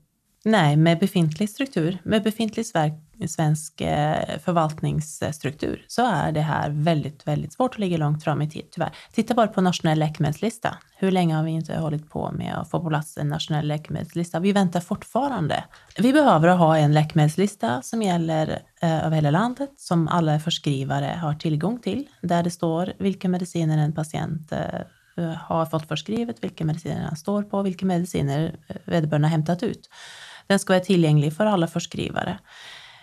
Nej, med befintlig struktur, med befintlig svensk eh, förvaltningsstruktur så är det här väldigt, väldigt svårt och ligger långt fram i tid, tyvärr. Titta bara på nationell läkemedelslista. Hur länge har vi inte hållit på med att få på plats en nationell läkemedelslista? Vi väntar fortfarande. Vi behöver ha en läkemedelslista som gäller eh, över hela landet, som alla förskrivare har tillgång till, där det står vilka mediciner en patient eh, eh har fått förskrivet, vilka mediciner han står på, vilka mediciner eh, vederbörande har hämtat ut. Den ska vara tillgänglig för alla förskrivare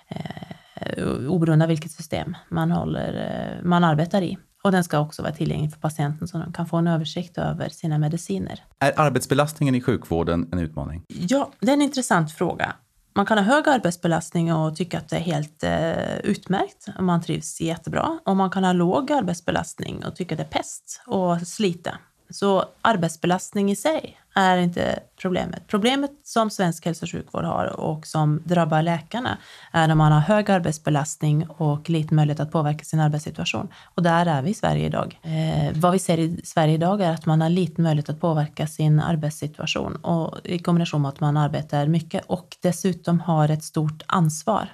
eh, oberoende av vilket system man, håller, eh, man arbetar i. Och den ska också vara tillgänglig för patienten så de kan få en översikt över sina mediciner. Är arbetsbelastningen i sjukvården en utmaning? Ja, det är en intressant fråga. Man kan ha hög arbetsbelastning och tycka att det är helt eh, utmärkt och man trivs jättebra. Och man kan ha låg arbetsbelastning och tycka att det är pest och slita. Så arbetsbelastning i sig är inte problemet. Problemet som svensk hälso och sjukvård har och som drabbar läkarna är när man har hög arbetsbelastning och liten möjlighet att påverka sin arbetssituation. Och där är vi i Sverige idag. Eh, vad vi ser i Sverige idag är att man har liten möjlighet att påverka sin arbetssituation och i kombination med att man arbetar mycket och dessutom har ett stort ansvar.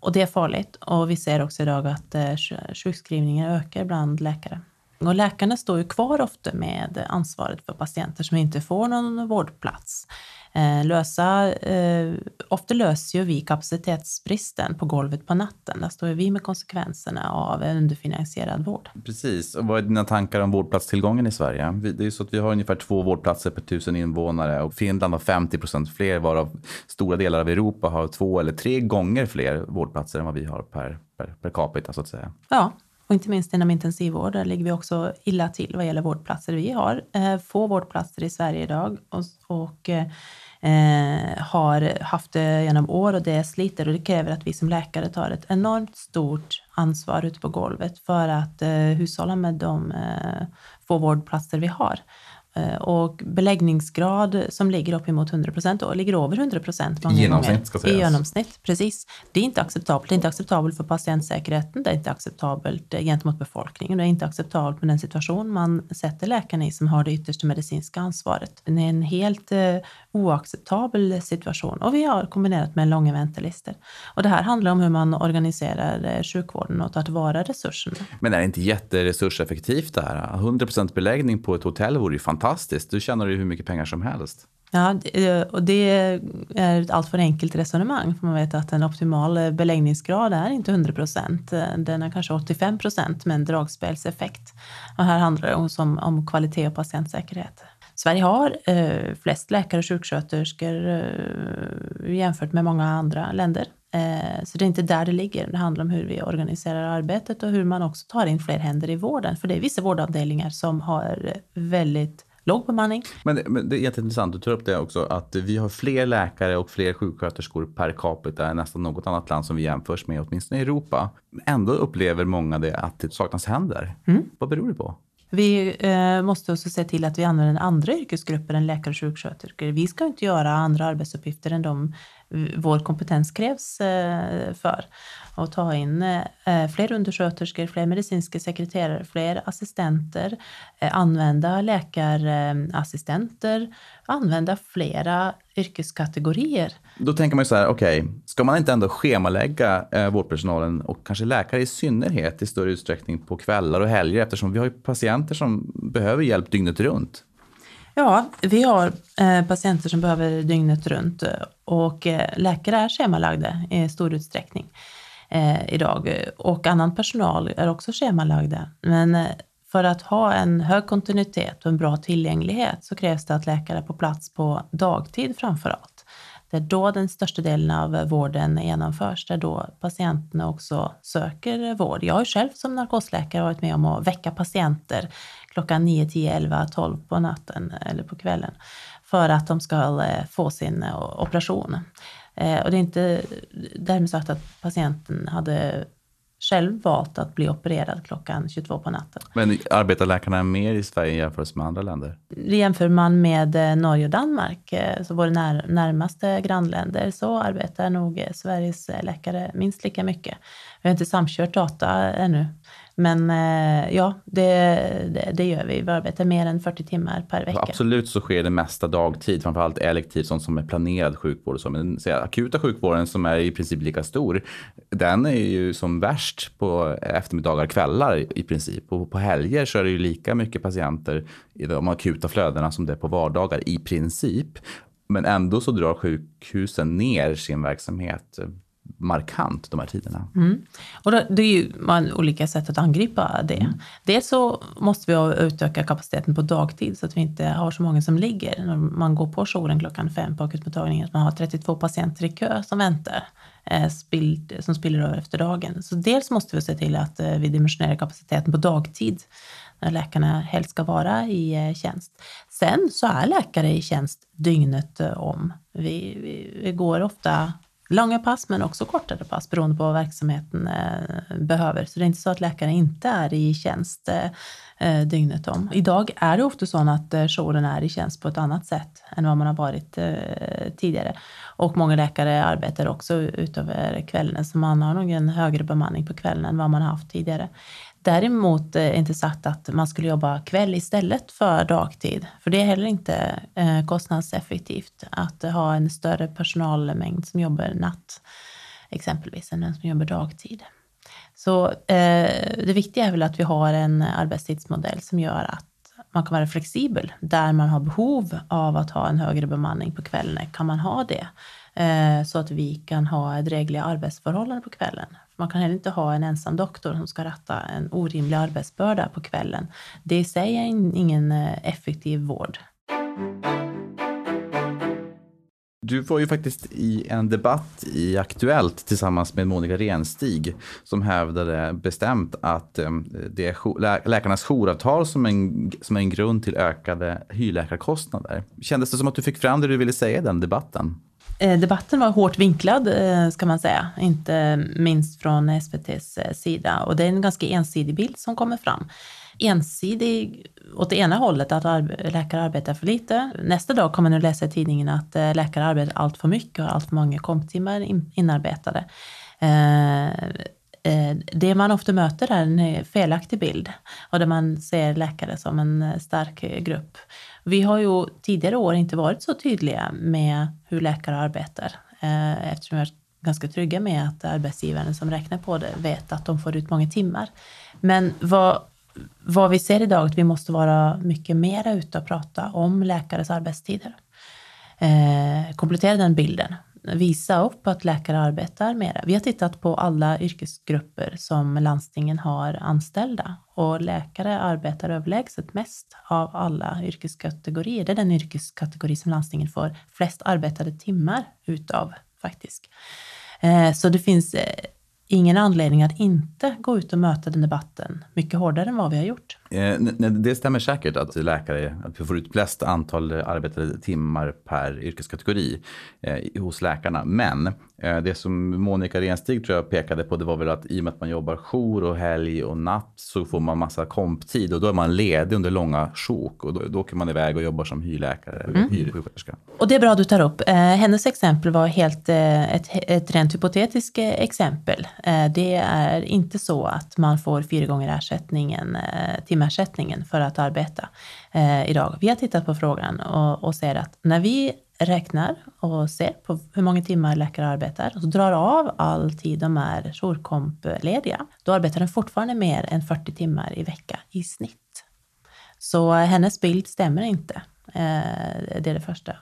Och det är farligt och vi ser också idag att eh, sjukskrivningen ökar bland läkare. Och läkarna står ju kvar ofta med ansvaret för patienter som inte får någon vårdplats. Eh, lösa, eh, ofta löser ju vi kapacitetsbristen på golvet på natten. Där står vi med konsekvenserna av underfinansierad vård. Precis. Och vad är dina tankar om vårdplatstillgången i Sverige? Det är ju så att vi har ungefär två vårdplatser per tusen invånare och Finland har 50 procent fler varav stora delar av Europa har två eller tre gånger fler vårdplatser än vad vi har per, per, per capita så att säga. Ja, och inte minst inom intensivvård, där ligger vi också illa till vad gäller vårdplatser. Vi har eh, få vårdplatser i Sverige idag och, och eh, har haft det genom år och det sliter och det kräver att vi som läkare tar ett enormt stort ansvar ute på golvet för att eh, hushålla med de eh, få vårdplatser vi har. Eh, och beläggningsgrad som ligger uppemot 100 procent ligger över 100 procent I genomsnitt ska sägas. I genomsnitt, precis. Det är inte acceptabelt. Det är inte acceptabelt för patientsäkerheten, det är inte acceptabelt gentemot befolkningen, det är inte acceptabelt med den situation man sätter läkarna i som har det yttersta medicinska ansvaret. Det är en helt eh, oacceptabel situation och vi har kombinerat med långa väntelistor. Och det här handlar om hur man organiserar eh, sjukvården och tar tillvara resurserna. Men är det inte jätteresurseffektivt det här? 100 procent beläggning på ett hotell vore ju fantastiskt. Fantastiskt, Du tjänar ju hur mycket pengar som helst. Ja, eh, och det är ett alltför enkelt resonemang. För man vet att en optimal eh, beläggningsgrad är inte 100 procent. Eh, den är kanske 85 procent med en dragspelseffekt. Och här handlar det om, om kvalitet och patientsäkerhet. Sverige har eh, flest läkare och sjuksköterskor eh, jämfört med många andra länder. Eh, så det är inte där det ligger. Det handlar om hur vi organiserar arbetet och hur man också tar in fler händer i vården. För det är vissa vårdavdelningar som har väldigt låg bemanning. Men, men det är jätteintressant, du tar upp det också, att vi har fler läkare och fler sjuksköterskor per capita än nästan något annat land som vi jämförs med, åtminstone i Europa. Ändå upplever många det att det saknas händer. Mm. Vad beror det på? Vi eh, måste också se till att vi använder andra yrkesgrupper än läkare och sjuksköterskor. Vi ska inte göra andra arbetsuppgifter än de vår kompetens krävs eh, för. Och ta in eh, fler undersköterskor, fler medicinska sekreterare, fler assistenter, eh, använda läkarassistenter, använda flera yrkeskategorier. Då tänker man ju så här, okej, okay, ska man inte ändå schemalägga vårdpersonalen och kanske läkare i synnerhet i större utsträckning på kvällar och helger eftersom vi har patienter som behöver hjälp dygnet runt? Ja, vi har eh, patienter som behöver dygnet runt och eh, läkare är schemalagda i stor utsträckning eh, idag och annan personal är också schemalagda. Men eh, för att ha en hög kontinuitet och en bra tillgänglighet så krävs det att läkare är på plats på dagtid framför allt. Det är då den största delen av vården genomförs. Det är då patienterna också söker vård. Jag har själv som narkosläkare varit med om att väcka patienter klockan 9, 10, 11, 12 på natten eller på kvällen för att de ska eh, få sin eh, operation. Eh, och det är inte därmed sagt att patienten hade själv valt att bli opererad klockan 22 på natten. Men arbetar läkarna mer i Sverige jämfört med andra länder? Jämför man med Norge och Danmark, så våra när, närmaste grannländer, så arbetar nog Sveriges läkare minst lika mycket. Vi har inte samkört data ännu, men eh, ja, det, det, det, gör vi. Vi arbetar mer än 40 timmar per vecka. Absolut så sker det mesta dagtid, framförallt elektivt, sånt som är planerad sjukvård. Och så. Men den akuta sjukvården som är i princip lika stor, den är ju som värst på eftermiddagar, kvällar i princip. Och på helger så är det ju lika mycket patienter i de akuta flödena som det är på vardagar i princip. Men ändå så drar sjukhusen ner sin verksamhet markant de här tiderna. Mm. Och då, det är ju man, olika sätt att angripa det. Mm. Dels så måste vi utöka kapaciteten på dagtid så att vi inte har så många som ligger när man går på jouren klockan fem på akutmottagningen. Att man har 32 patienter i kö som väntar, eh, spill, som spiller över efter dagen. Så dels måste vi se till att eh, vi dimensionerar kapaciteten på dagtid när läkarna helst ska vara i eh, tjänst. Sen så är läkare i tjänst dygnet om. Vi, vi, vi går ofta långa pass men också kortare pass beroende på vad verksamheten eh, behöver. Så det är inte så att läkaren inte är i tjänst eh, eh, dygnet om. Idag är det ofta så att eh, jouren är i tjänst på ett annat sätt än vad man har varit eh, tidigare. Och många läkare arbetar också utöver kvällen så man har nog en högre bemanning på kvällen än vad man har haft tidigare. Däremot är inte sagt att man skulle jobba kväll istället för dagtid, för det är heller inte eh, kostnadseffektivt att ha en större personalmängd som jobbar natt, exempelvis, än den som jobbar dagtid. Så eh, det viktiga är väl att vi har en arbetstidsmodell som gör att man kan vara flexibel. Där man har behov av att ha en högre bemanning på kvällen kan man ha det. Eh, så att vi kan ha drägliga arbetsförhållanden på kvällen. Man kan heller inte ha en ensam doktor som ska ratta en orimlig arbetsbörda på kvällen. Det i sig är ingen eh, effektiv vård. Du var ju faktiskt i en debatt i Aktuellt tillsammans med Monica Renstig som hävdade bestämt att eh, det är läkarnas jouravtal som en, som är en grund till ökade hyrläkarkostnader. Kändes det som att du fick fram det du ville säga i den debatten? Eh, debatten var hårt vinklad, eh, ska man säga, inte minst från SVTs eh, sida. Och det är en ganska ensidig bild som kommer fram. ensidig åt det ena hållet, att läkare arbetar för lite. Nästa dag kommer man att läsa i tidningen att läkare arbetar allt för mycket och har allt för många komptimmar inarbetade. Det man ofta möter är en felaktig bild och där man ser läkare som en stark grupp. Vi har ju tidigare år inte varit så tydliga med hur läkare arbetar eh, eftersom vi är ganska trygga med att arbetsgivaren som räknar på det vet att de får ut många timmar. Men vad vad vi ser idag är att vi måste vara mycket mera ute och prata om läkares arbetstider. Eh, komplettera den bilden. Visa upp att läkare arbetar mera. Vi har tittat på alla yrkesgrupper som landstingen har anställda och läkare arbetar överlägset mest av alla yrkeskategorier. Det är den yrkeskategori som landstingen får flest arbetade timmar utav faktiskt. Eh, så det finns eh, ingen anledning att inte gå ut och möta den debatten mycket hårdare än vad vi har gjort. Eh, det stämmer säkert att läkare att vi får ut flest antal arbetade timmar per yrkeskategori eh, hos läkarna. Men eh, det som Monica Renstig tror jag pekade på det var väl att i och med att man jobbar jour och helg och natt så får man massa komptid och då är man ledig under långa sjok och då, då åker man iväg och jobbar som hyrläkare eller mm. hyrsjuksköterska. Och det är bra du tar upp. Eh, hennes exempel var helt eh, ett, ett rent hypotetiskt eh, exempel. det är inte så att man får fyra gånger ersättningen timme timersättningen för att arbeta eh, idag. Vi har tittat på frågan och, och ser att när vi räknar och ser på hur många timmar läkare arbetar och drar av all tid de är jourkomplediga, då arbetar de fortfarande mer än 40 timmar i vecka i snitt. Så eh, hennes bild stämmer inte. Eh, det är det första.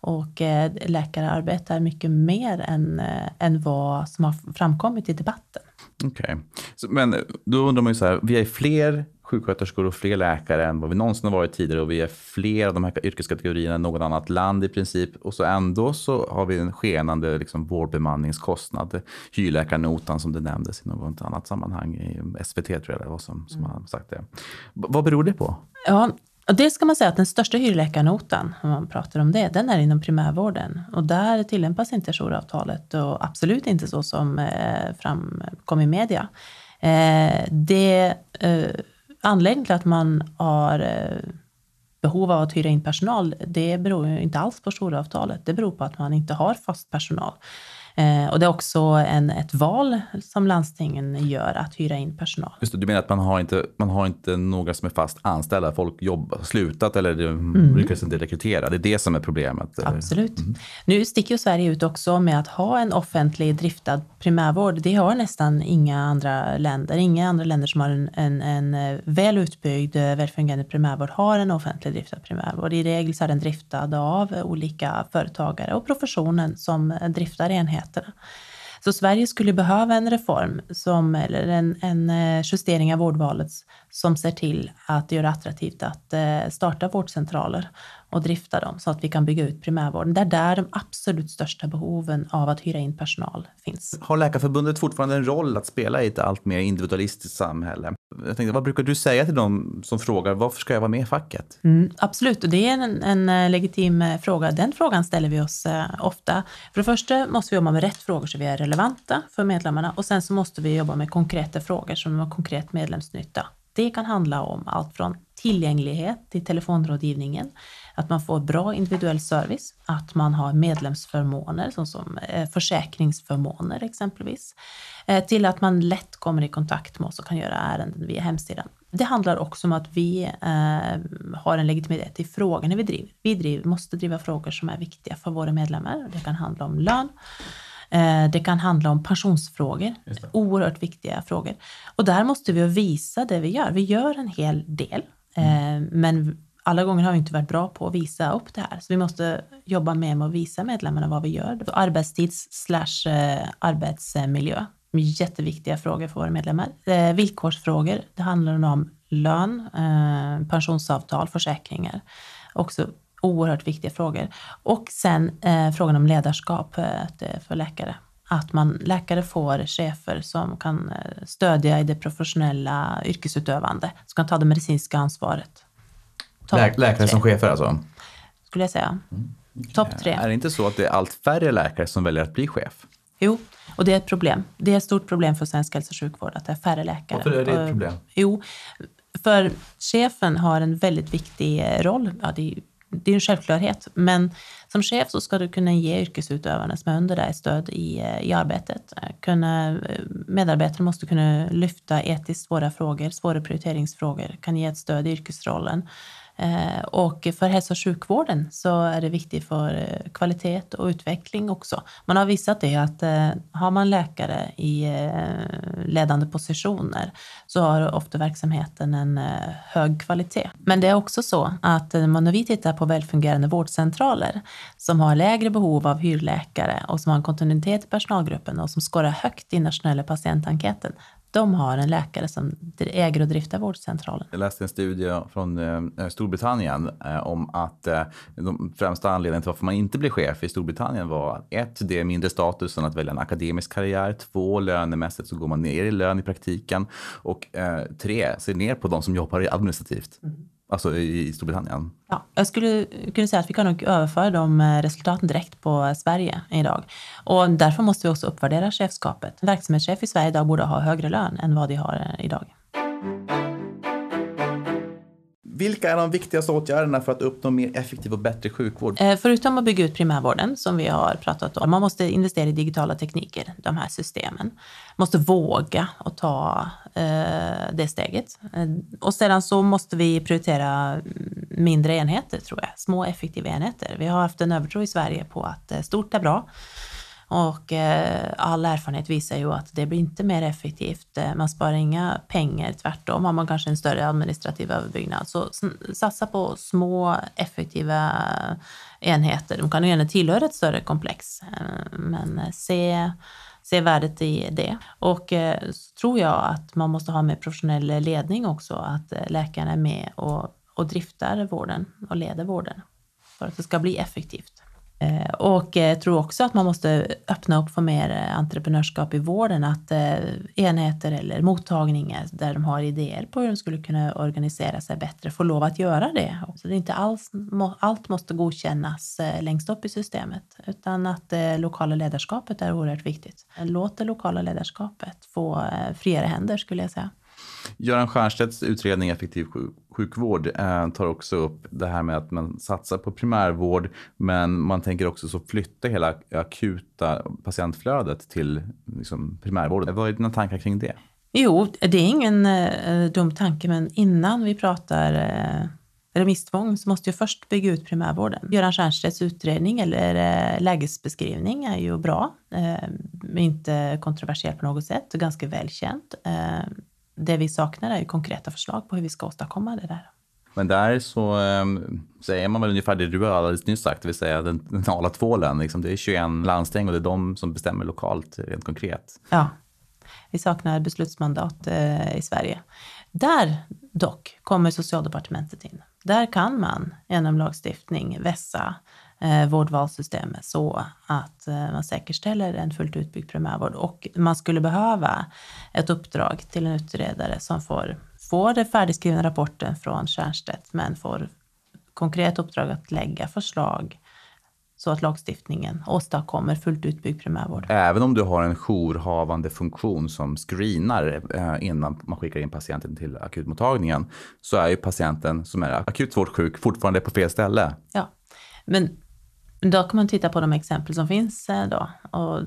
Och eh, läkare arbetar mycket mer än, eh, än vad som har framkommit i debatten. Okej, okay. men då undrar man ju så här, vi är fler sjuksköterskor och fler läkare än vad vi någonsin har varit tidigare och vi är fler av de här yrkeskategorierna än något annat land i princip. Och så ändå så har vi en skenande liksom, vårdbemanningskostnad. Hyrläkarnotan som det nämndes i något annat sammanhang i SVT tror jag det var som, som mm. har sagt det. B vad beror det på? Ja, och det ska man säga att den största hyrläkarnotan, om man pratar om det, den är inom primärvården. Och där tillämpas inte jouravtalet och absolut inte så som eh, framkom i media. Eh, det eh, Anledningen till att man har eh, behov av att hyra in personal, det beror ju inte alls på storavtalet. Det beror på att man inte har fast personal. Eh, och det är också en, ett val som landstingen gör att hyra in personal. Just det, du menar att man har inte, man har inte några som är fast anställda, folk jobbar, slutat eller mm. lyckas inte rekrytera. Det är det som är problemet. Absolut. Mm. Nu sticker ju Sverige ut också med att ha en offentlig driftad primärvård. Det har nästan inga andra länder. Inga andra länder som har en, en, en eh, väl utbyggd, eh, välfungerande primärvård har en offentlig driftad primärvård. I regel så är den driftad av olika företagare och professionen som driftar enheten rättigheterna. Så Sverige skulle behöva en reform, som, eller en, en eh, justering av vårdvalet som ser till att göra attraktivt att eh, starta vårdcentraler och drifta dem så att vi kan bygga ut primärvården. Det är där de absolut största behoven av att hyra in personal finns. Har Läkarförbundet fortfarande en roll att spela i ett allt mer individualistiskt samhälle? Jag tänkte, vad brukar du säga till dem som frågar varför ska jag vara med i facket? Mm, absolut, och det är en, en, eh, legitim eh, fråga. Den frågan ställer vi oss eh, ofta. För det första måste vi jobba med rätt frågor så vi är relevanta för medlemmarna och sen så måste vi jobba med konkreta frågor som har konkret medlemsnytta. Det kan handla om allt från tillgänglighet till telefonrådgivningen, att man får bra individuell service, att man har medlemsförmåner såsom eh, försäkringsförmåner exempelvis, eh, till att man lätt kommer i kontakt med oss och kan göra ärenden via hemsidan. Det handlar också om att vi eh, har en legitimitet i frågorna vi driver. Vi driver, måste driva frågor som är viktiga för våra medlemmar. Det kan handla om lön, det kan handla om pensionsfrågor, oerhört viktiga frågor. Och där måste vi visa det vi gör. Vi gör en hel del, mm. men alla gånger har vi inte varit bra på att visa upp det här. Så vi måste jobba mer med att visa medlemmarna vad vi gör. Arbetstids slash eh, arbetsmiljö. Jätteviktiga frågor för våra medlemmar. Eh, villkorsfrågor. Det handlar om lön, eh, pensionsavtal, försäkringar. Också oerhört viktiga frågor. Och sen frågan om ledarskap för läkare att man, läkare får chefer som kan stödja i det professionella yrkesutövande, som kan ta det medicinska ansvaret. Lä läkare som chefer alltså? Skulle jag säga. Mm. Topp tre. Är det inte så att det är allt färre läkare som väljer att bli chef? Jo, och det är ett problem. Det är ett stort problem för svensk hälso och sjukvård att det är färre läkare. Varför är det ett problem? Jo, För chefen har en väldigt viktig roll. Ja, det är, det är en självklarhet, men som chef så ska du kunna ge yrkesutövarna som är under dig stöd i, i arbetet. Kunna, medarbetare måste kunna lyfta etiskt svåra frågor, svåra prioriteringsfrågor, kan ge ett stöd i yrkesrollen. Eh, och för hälso och sjukvården så är det viktigt för eh, kvalitet och utveckling också. Man har visat det att eh, har man läkare i ledande positioner så har ofta verksamheten en hög kvalitet. Men det är också så att när vi tittar på välfungerande vårdcentraler som har lägre behov av hyrläkare och som har en kontinuitet i personalgruppen och som skårar högt i nationella patientenkäten, de har en läkare som äger och driftar vårdcentralen. Jag läste en studie från eh, Storbritannien eh, om att eh, de främsta anledningarna till varför man inte blir chef i Storbritannien var ett, det är mindre status än att välja en akademisk karriär. Två, lönemässigt så går man ner i lön i praktiken. Och tre, se ner på de som jobbar administrativt. Mm. Alltså i Storbritannien? Ja, jag skulle kunna säga att vi kan nog överföra de eh, resultaten direkt på eh, Sverige idag. Och därför måste vi också uppvärdera chefskapet. En verksamhetschef i Sverige idag borde ha högre lön än vad de har eh, idag. Vilka är de viktigaste åtgärderna för att uppnå mer effektiv och bättre sjukvård? Eh, förutom att bygga ut primärvården, som vi har pratat om, man måste investera i digitala tekniker, de här systemen. Man måste våga och ta eh, det steget. Eh, och sedan så måste vi prioritera mindre enheter, tror jag. Små effektiva enheter. Vi har haft en övertro i Sverige på att eh, stort är bra. Och eh, all erfarenhet visar ju att det blir inte mer effektivt. Eh, man sparar inga pengar, tvärtom har man kanske en större administrativ överbyggnad. Så satsa på små effektiva enheter. De kan ju gärna tillhöra ett större komplex, eh, men eh, se se värdet i det. Och så tror jag att man måste ha med professionell ledning också, att läkarna är med och, och driftar vården och leder vården för att det ska bli effektivt. Eh, och eh, jag tror också att man måste öppna upp för mer eh, entreprenörskap i vården, att enheter eller mottagningar där de har idéer på hur de skulle kunna organisera sig bättre får lov att göra det. Så det är inte alls, allt måste godkännas längst upp i systemet, utan att det lokala ledarskapet är oerhört viktigt. Låt det lokala ledarskapet få friare händer skulle jag säga. Göran Stiernstedts utredning Effektiv sjukvård eh, tar också upp det här med att man satsar på primärvård men man tänker också så flytta hela akuta patientflödet till liksom, primärvården. Vad är dina tankar kring det? Jo, det är ingen eh, dum tanke men innan vi pratar eh, remisstvång så måste jag först bygga ut primärvården. Göran Stiernstedts utredning eller eh, lägesbeskrivning är ju bra, eh, inte kontroversiell på något sätt och ganska välkänt. Eh, det vi saknar är ju konkreta förslag på hur vi ska åstadkomma det där. Men där så um, säger man väl ungefär det du har alldeles nyss sagt, det vill säga den normala tvålen. Liksom, det är 21 landsting och det är de som bestämmer lokalt rent konkret. Ja, vi saknar beslutsmandat eh, i Sverige. Där dock kommer socialdepartementet in. Där kan man genom lagstiftning vässa eh, vårdvalssystemet så att eh, man säkerställer en fullt utbyggd primärvård. Och man skulle behöva ett uppdrag till en utredare som får, får den färdigskrivna rapporten från Stiernstedt men får konkret uppdrag att lägga förslag så att lagstiftningen åstadkommer fullt utbyggd primärvård. Även om du har en jourhavande funktion som screenar eh, innan man skickar in patienten till akutmottagningen så är ju patienten som är akut svårt sjuk fortfarande på fel ställe. Ja, men då kan man titta på de exempel som finns eh, då. Och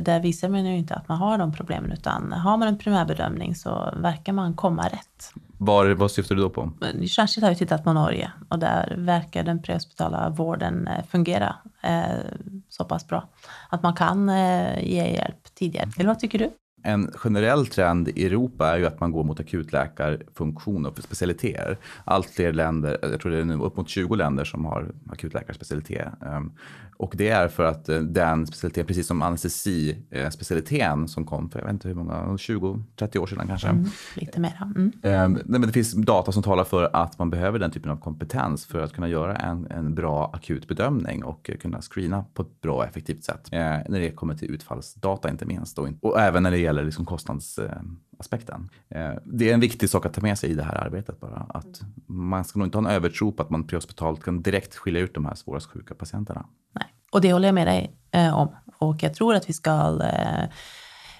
där visar man ju inte att man har de problemen utan har man en primärbedömning så verkar man komma rätt. Var, vad syftar du då på? Särskilt har vi tittat på Norge och där verkar den prehospitala vården eh, fungera eh, så pass bra att man kan eh, ge hjälp tidigare. Eller vad tycker du? En generell trend i Europa är ju att man går mot akutläkarfunktion och specialiteter. Allt fler länder, jag tror det är nu upp mot 20 länder som har akutläkarspecialitet. Ehm, och det är för att eh, den specialiteten, precis som anestesispecialiteten som kom för jag vet inte hur många, 20-30 år sedan kanske. Mm, lite mer. Mm. Ehm, men det finns data som talar för att man behöver den typen av kompetens för att kunna göra en, en bra akutbedömning och kunna screena på ett bra och effektivt sätt. Eh, när det kommer till utfallsdata inte minst. Och, och även när det gäller liksom kostnadsaspekten. Eh, det är en viktig sak att ta med sig i det här arbetet bara. Att man ska nog inte ha en övertro på att man prehospitalt kan direkt skilja ut de här svårast sjuka patienterna. Nej, och det håller jag med dig eh, om. Och jag tror att vi ska eh,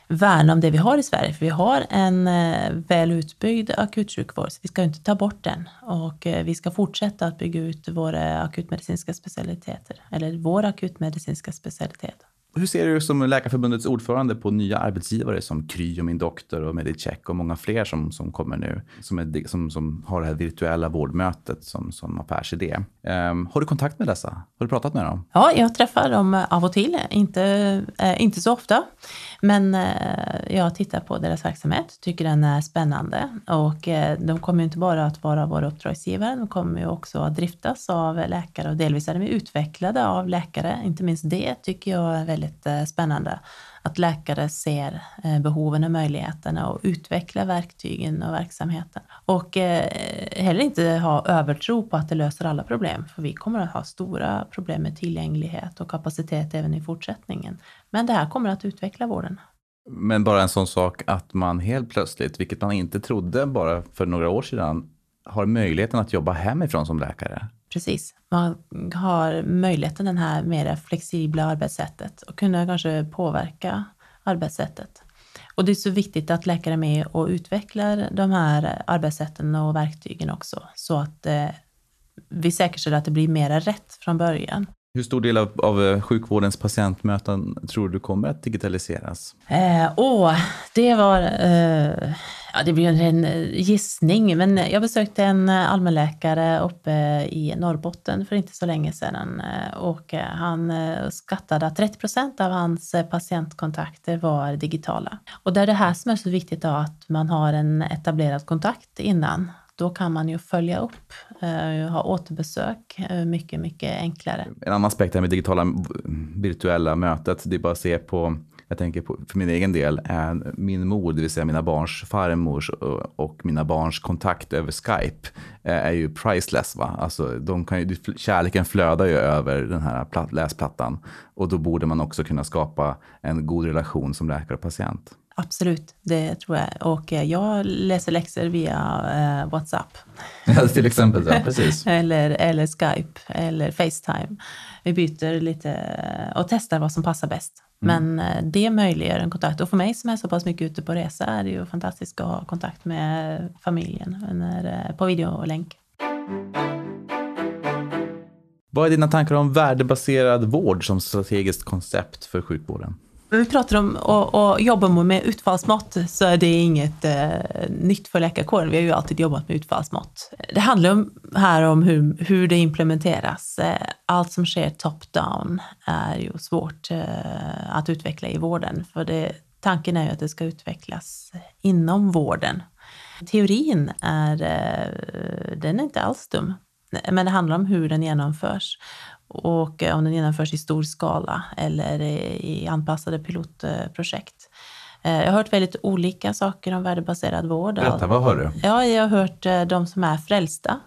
värna om det vi har i Sverige. För vi har en väl utbyggd akutsjukvård, så vi ska inte ta bort den. Och vi ska fortsätta att bygga ut våra akutmedicinska specialiteter, eller vår akutmedicinska specialitet. Hur ser du som Läkarförbundets ordförande på nya arbetsgivare som Kry och Min Doktor och Medicheck och många fler som, som kommer nu, som, är, som, som har det här virtuella vårdmötet som, som affärsidé. Um, har du kontakt med dessa? Har du pratat med dem? Ja, jag träffar dem eh, av och till, inte, eh, inte så ofta. Men eh, jag tittar på deras verksamhet, tycker den är spännande och eh, de kommer inte bara att vara våra uppdragsgivare, de kommer ju också att driftas av läkare och delvis är de utvecklade av läkare. Inte minst det tycker jag är väldigt väldigt eh, spännande. Att läkare ser eh, behoven och möjligheterna och utvecklar verktygen och verksamheten. Och eh, heller inte ha övertro på att det löser alla problem, för vi kommer att ha stora problem med tillgänglighet och kapacitet även i fortsättningen. Men det här kommer att utveckla vården. Men bara en sån sak att man helt plötsligt, vilket man inte trodde bara för några år sedan, har möjligheten att jobba hemifrån som läkare. Precis. Man har möjligheten, det här mer flexibla arbetssättet och kunna kanske påverka arbetssättet. Och det är så viktigt att läkare är med och utvecklar de här arbetssätten och verktygen också, så att eh, vi säkerställer att det blir mera rätt från början. Hur stor del av, av eh, sjukvårdens patientmöten tror du kommer att digitaliseras? Eh, åh, det var... Eh, ja, det blir en eh, gissning, men jag besökte en eh, allmänläkare uppe i Norrbotten för inte så länge sedan och han skattade att 30 procent av hans patientkontakter var digitala. Och det är det här som är så viktigt då, att man har en etablerad kontakt innan då kan man ju följa upp, Eh, ha återbesök eh, mycket, mycket enklare. En annan aspekt här med digitala virtuella mötet, det är bara att se på jag tänker på, för min egen del, eh, min mor, det vill säga mina barns farmors och mina barns kontakt över Skype är ju priceless. Va? Alltså, de kan ju, kärleken flödar ju över den här läsplattan och då borde man också kunna skapa en god relation som läkare och patient. Absolut, det tror jag. Och eh, jag läser läxor via eh, WhatsApp. (laughs) Ja, till exempel, ja, precis. (laughs) eller, eller Skype eller Facetime. Vi byter lite och testar vad som passar bäst. Mm. Men eh, det möjliggör en kontakt. Och för mig som är så pass mycket ute på resa är det ju fantastiskt att ha kontakt med familjen när, på videolänk. Vad är dina tankar om värdebaserad vård som strategiskt koncept för sjukvården? Vi pratar om att jobba med utfallsmått så är det inget eh, nytt för läkarkåren. Vi har ju alltid jobbat med utfallsmått. Det handlar om, här om hur, hur det implementeras. Eh, allt som sker top-down är ju svårt eh, att utveckla i vården. För det, tanken är ju att det ska utvecklas inom vården. Teorin är, eh, den är inte alls dum. Men det handlar om hur den genomförs och om den genomförs i stor skala eller i anpassade pilotprojekt. Eh, jag har hört väldigt olika saker om värdebaserad vård. Berätta, vad hör du? Ja, jag har hört eh, de som är frälsta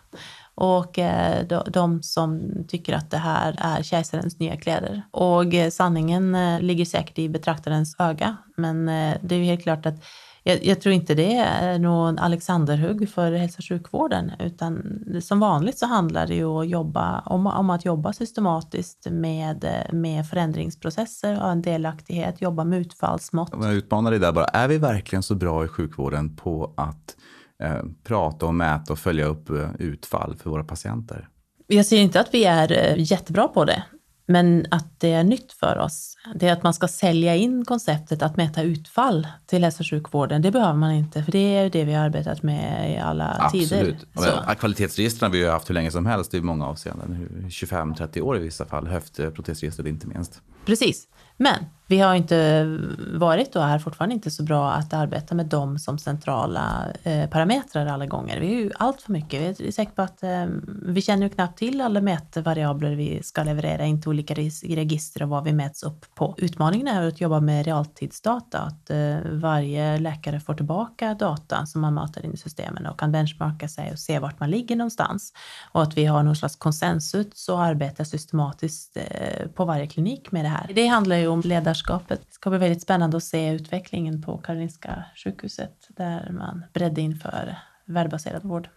och eh, de som tycker att det här är kejsarens nya kläder. Och sanningen ligger säkert i betraktarens öga, men det är ju helt klart att jag, jag, tror inte det är någon Alexanderhugg för hälso och sjukvården, utan som vanligt så handlar det ju att jobba, om, om att jobba systematiskt med, med förändringsprocesser, ha en delaktighet, jobba med utfallsmått. Jag utmanar dig där bara, är vi verkligen så bra i sjukvården på att eh, prata och mäta och följa upp eh, utfall för våra patienter? Jag ser inte att vi är eh, jättebra på det. Men att det är nytt för oss, det är att man ska sälja in konceptet att mäta utfall till hälso och sjukvården. Det behöver man inte, för det är det vi har arbetat med i alla Absolut. tider. Absolut. Kvalitetsregistren har vi ju haft hur länge som helst i många avseenden. 25-30 år i vissa fall, höftprotesregistret inte minst. Precis, men vi har inte varit och är fortfarande inte så bra att arbeta med dem som centrala eh, parametrar alla gånger. Vi är ju allt för mycket. Vi är säkert på att eh, vi känner ju knappt till alla mätvariabler vi ska leverera in till olika register och vad vi mäts upp på. Utmaningen är att jobba med realtidsdata, att eh, varje läkare får tillbaka data som man matar in i systemen och kan benchmarka sig och se vart man ligger någonstans. Och att vi har någon slags konsensus och arbetar systematiskt eh, på varje klinik med det här. Det handlar ju om leda ledarskapet. Det ska bli väldigt spännande att se utvecklingen på Karolinska sjukhuset där man bredde inför värdebaserad vård.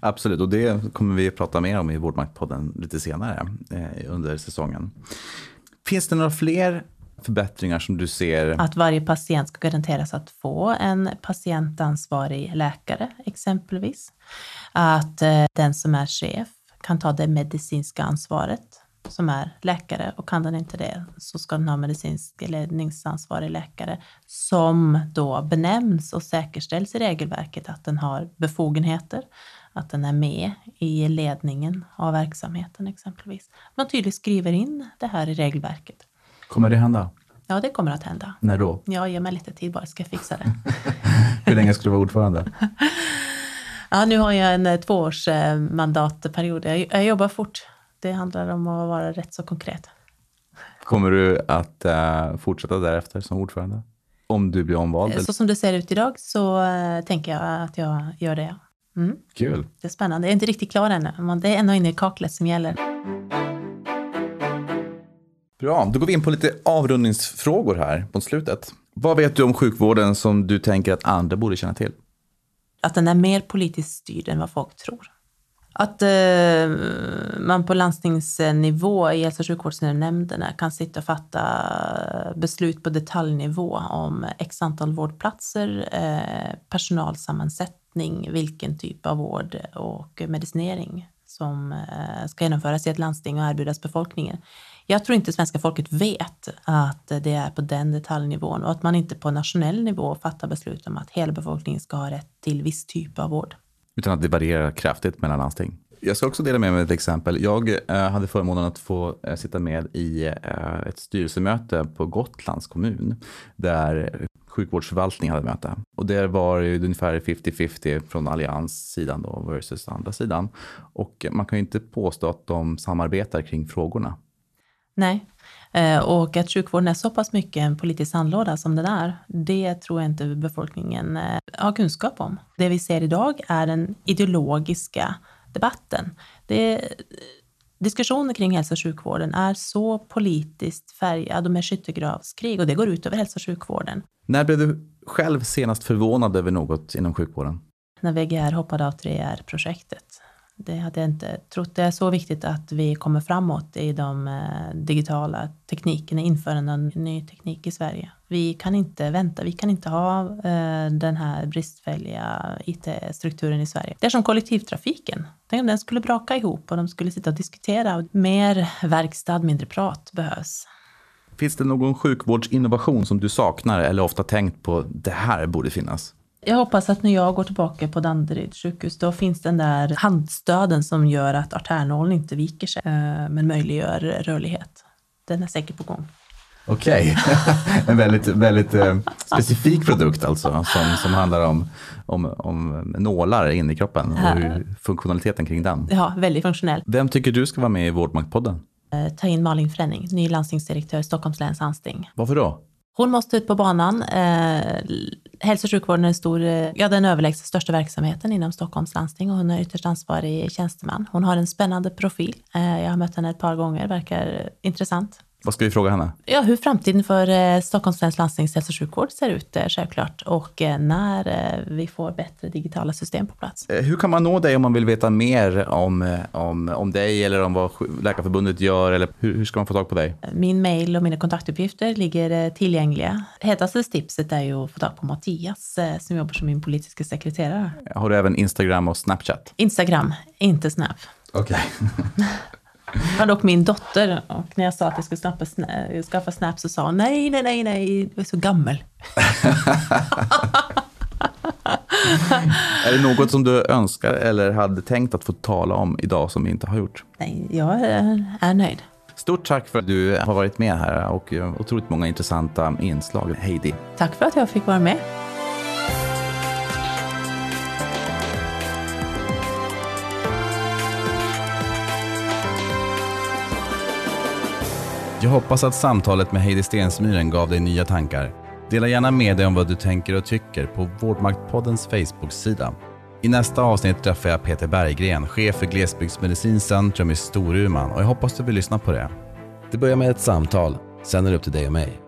Absolut, och det kommer vi att prata mer om i Vårdmaktpodden lite senare eh, under säsongen. Finns det några fler förbättringar som du ser? Att varje patient ska garanteras att få en patientansvarig läkare exempelvis. Att eh, den som är chef kan ta det medicinska ansvaret som är läkare och kan den inte det så ska den ha medicinsk ledningsansvarig läkare som då benämns och säkerställs i regelverket att den har befogenheter, att den är med i ledningen av verksamheten exempelvis. Man tydligt skriver in det här i regelverket. Kommer det hända? Ja, det kommer att hända. När då? Ja, ge mig lite tid bara, ska jag fixa det. (laughs) Hur länge ska du vara ordförande? (laughs) ja, nu har jag en eh, tvåårs eh, mandatperiod. Jag, jag jobbar fort. Det handlar om att vara rätt så konkret. Kommer du att uh, fortsätta därefter som ordförande? Om du blir omvald? Så som det ser ut idag så uh, tänker jag att jag gör det. Mm. Kul. Det är spännande. Jag är inte riktigt klar ännu, men det är ännu inne i kaklet som gäller. Bra, då går vi in på lite avrundningsfrågor här på slutet. Vad vet du om sjukvården som du tänker att andra borde känna till? Att den är mer politiskt styrd än vad folk tror. Att eh, man på landstingsnivå i hälso och sjukvårdsnämnderna kan sitta och fatta beslut på detaljnivå om x antal vårdplatser, eh, personalsammansättning, vilken typ av vård och medicinering som eh, ska genomföras i ett landsting och erbjudas befolkningen. Jag tror inte svenska folket vet att det är på den detaljnivån och att man inte på nationell nivå fattar beslut om att hela befolkningen ska ha rätt till viss typ av vård. Utan att det varierar kraftigt mellan landsting. Jag ska också dela med mig ett exempel. Jag eh, hade förmånen att få eh, sitta med i eh, ett styrelsemöte på Gotlands kommun där sjukvårdsförvaltningen hade möte. Och där var det ungefär 50-50 från allianssidan då versus andra sidan. Och man kan ju inte påstå att de samarbetar kring frågorna. Nej, och att sjukvården är så pass mycket en politisk sandlåda som den är, det tror jag inte befolkningen eh, har kunskap om. Det vi ser idag är den ideologiska debatten. Det, diskussioner kring hälso och sjukvården är så politiskt färgad och med skyttegravskrig och det går ut över hälso och sjukvården. När blev du själv senast förvånad över något inom sjukvården? När VGR hoppade av 3R-projektet. Det hade jag inte trott. Det är så viktigt att vi kommer framåt i de eh, digitala teknikerna, införande av ny teknik i Sverige. Vi kan inte vänta, vi kan inte ha eh, den här bristfälliga IT-strukturen i Sverige. Det är som kollektivtrafiken. Tänk om den skulle braka ihop och de skulle sitta och diskutera. Mer verkstad, mindre prat behövs. Finns det någon sjukvårdsinnovation som du saknar eller ofta tänkt på, det här borde finnas? Jag hoppas att när jag går tillbaka på Danderyd sjukhus, då finns den där handstöden som gör att artärnålen inte viker sig, eh, men möjliggör rörlighet. Den är säkert på gång. Okej, okay. (laughs) en väldigt, väldigt eh, specifik produkt alltså, som, som handlar om, om, om nålar in i kroppen och hur, funktionaliteten kring den. Ja, väldigt funktionell. Vem tycker du ska vara med i Vårdmaktpodden? Eh, ta in Malin Fränning, ny landstingsdirektör i Stockholms läns landsting. Varför då? Hon måste ut på banan. Eh, hälso och sjukvården är stor, eh, ja, den överlägset största verksamheten inom Stockholms landsting och hon är ytterst ansvarig tjänsteman. Hon har en spännande profil. Eh, jag har mött henne ett par gånger, verkar intressant. Vad ska vi fråga henne? Ja, hur framtiden för eh, Stockholms läns landstings hälso och sjukvård ser ut eh, självklart och eh, när vi får bättre digitala system på plats. Hur kan man nå dig om man vill veta mer om, om, om dig eller om vad Läkarförbundet gör? Eller hur, hur ska man få tag på dig? Min mail och mina kontaktuppgifter ligger tillgängliga. Hetaste tipset är ju att få tag på Mattias som jobbar som min politiska sekreterare. Har du även Instagram och Snapchat? Instagram, inte Snap. Okej. Okay. (laughs) Det var dock min dotter och när jag sa att jag skulle skaffa, snap, skaffa Snap så sa hon nej, nej, nej, nej, du är så gammal. (laughs) är det något som du önskar eller hade tänkt att få tala om idag som vi inte har gjort? Nej, jag är, är nöjd. Stort tack för att du har varit med här och otroligt många intressanta inslag. Heidi. Tack för att jag fick vara med. Jag hoppas att samtalet med Heidi Stensmyren gav dig nya tankar. Dela gärna med dig om vad du tänker och tycker på Vårdmaktpoddens Facebook-sida. I nästa avsnitt träffar jag Peter Berggren, chef för Glesbygdsmedicinskt centrum i Storuman och jag hoppas du vill lyssna på det. Det börjar med ett samtal, sen är det upp till dig och mig.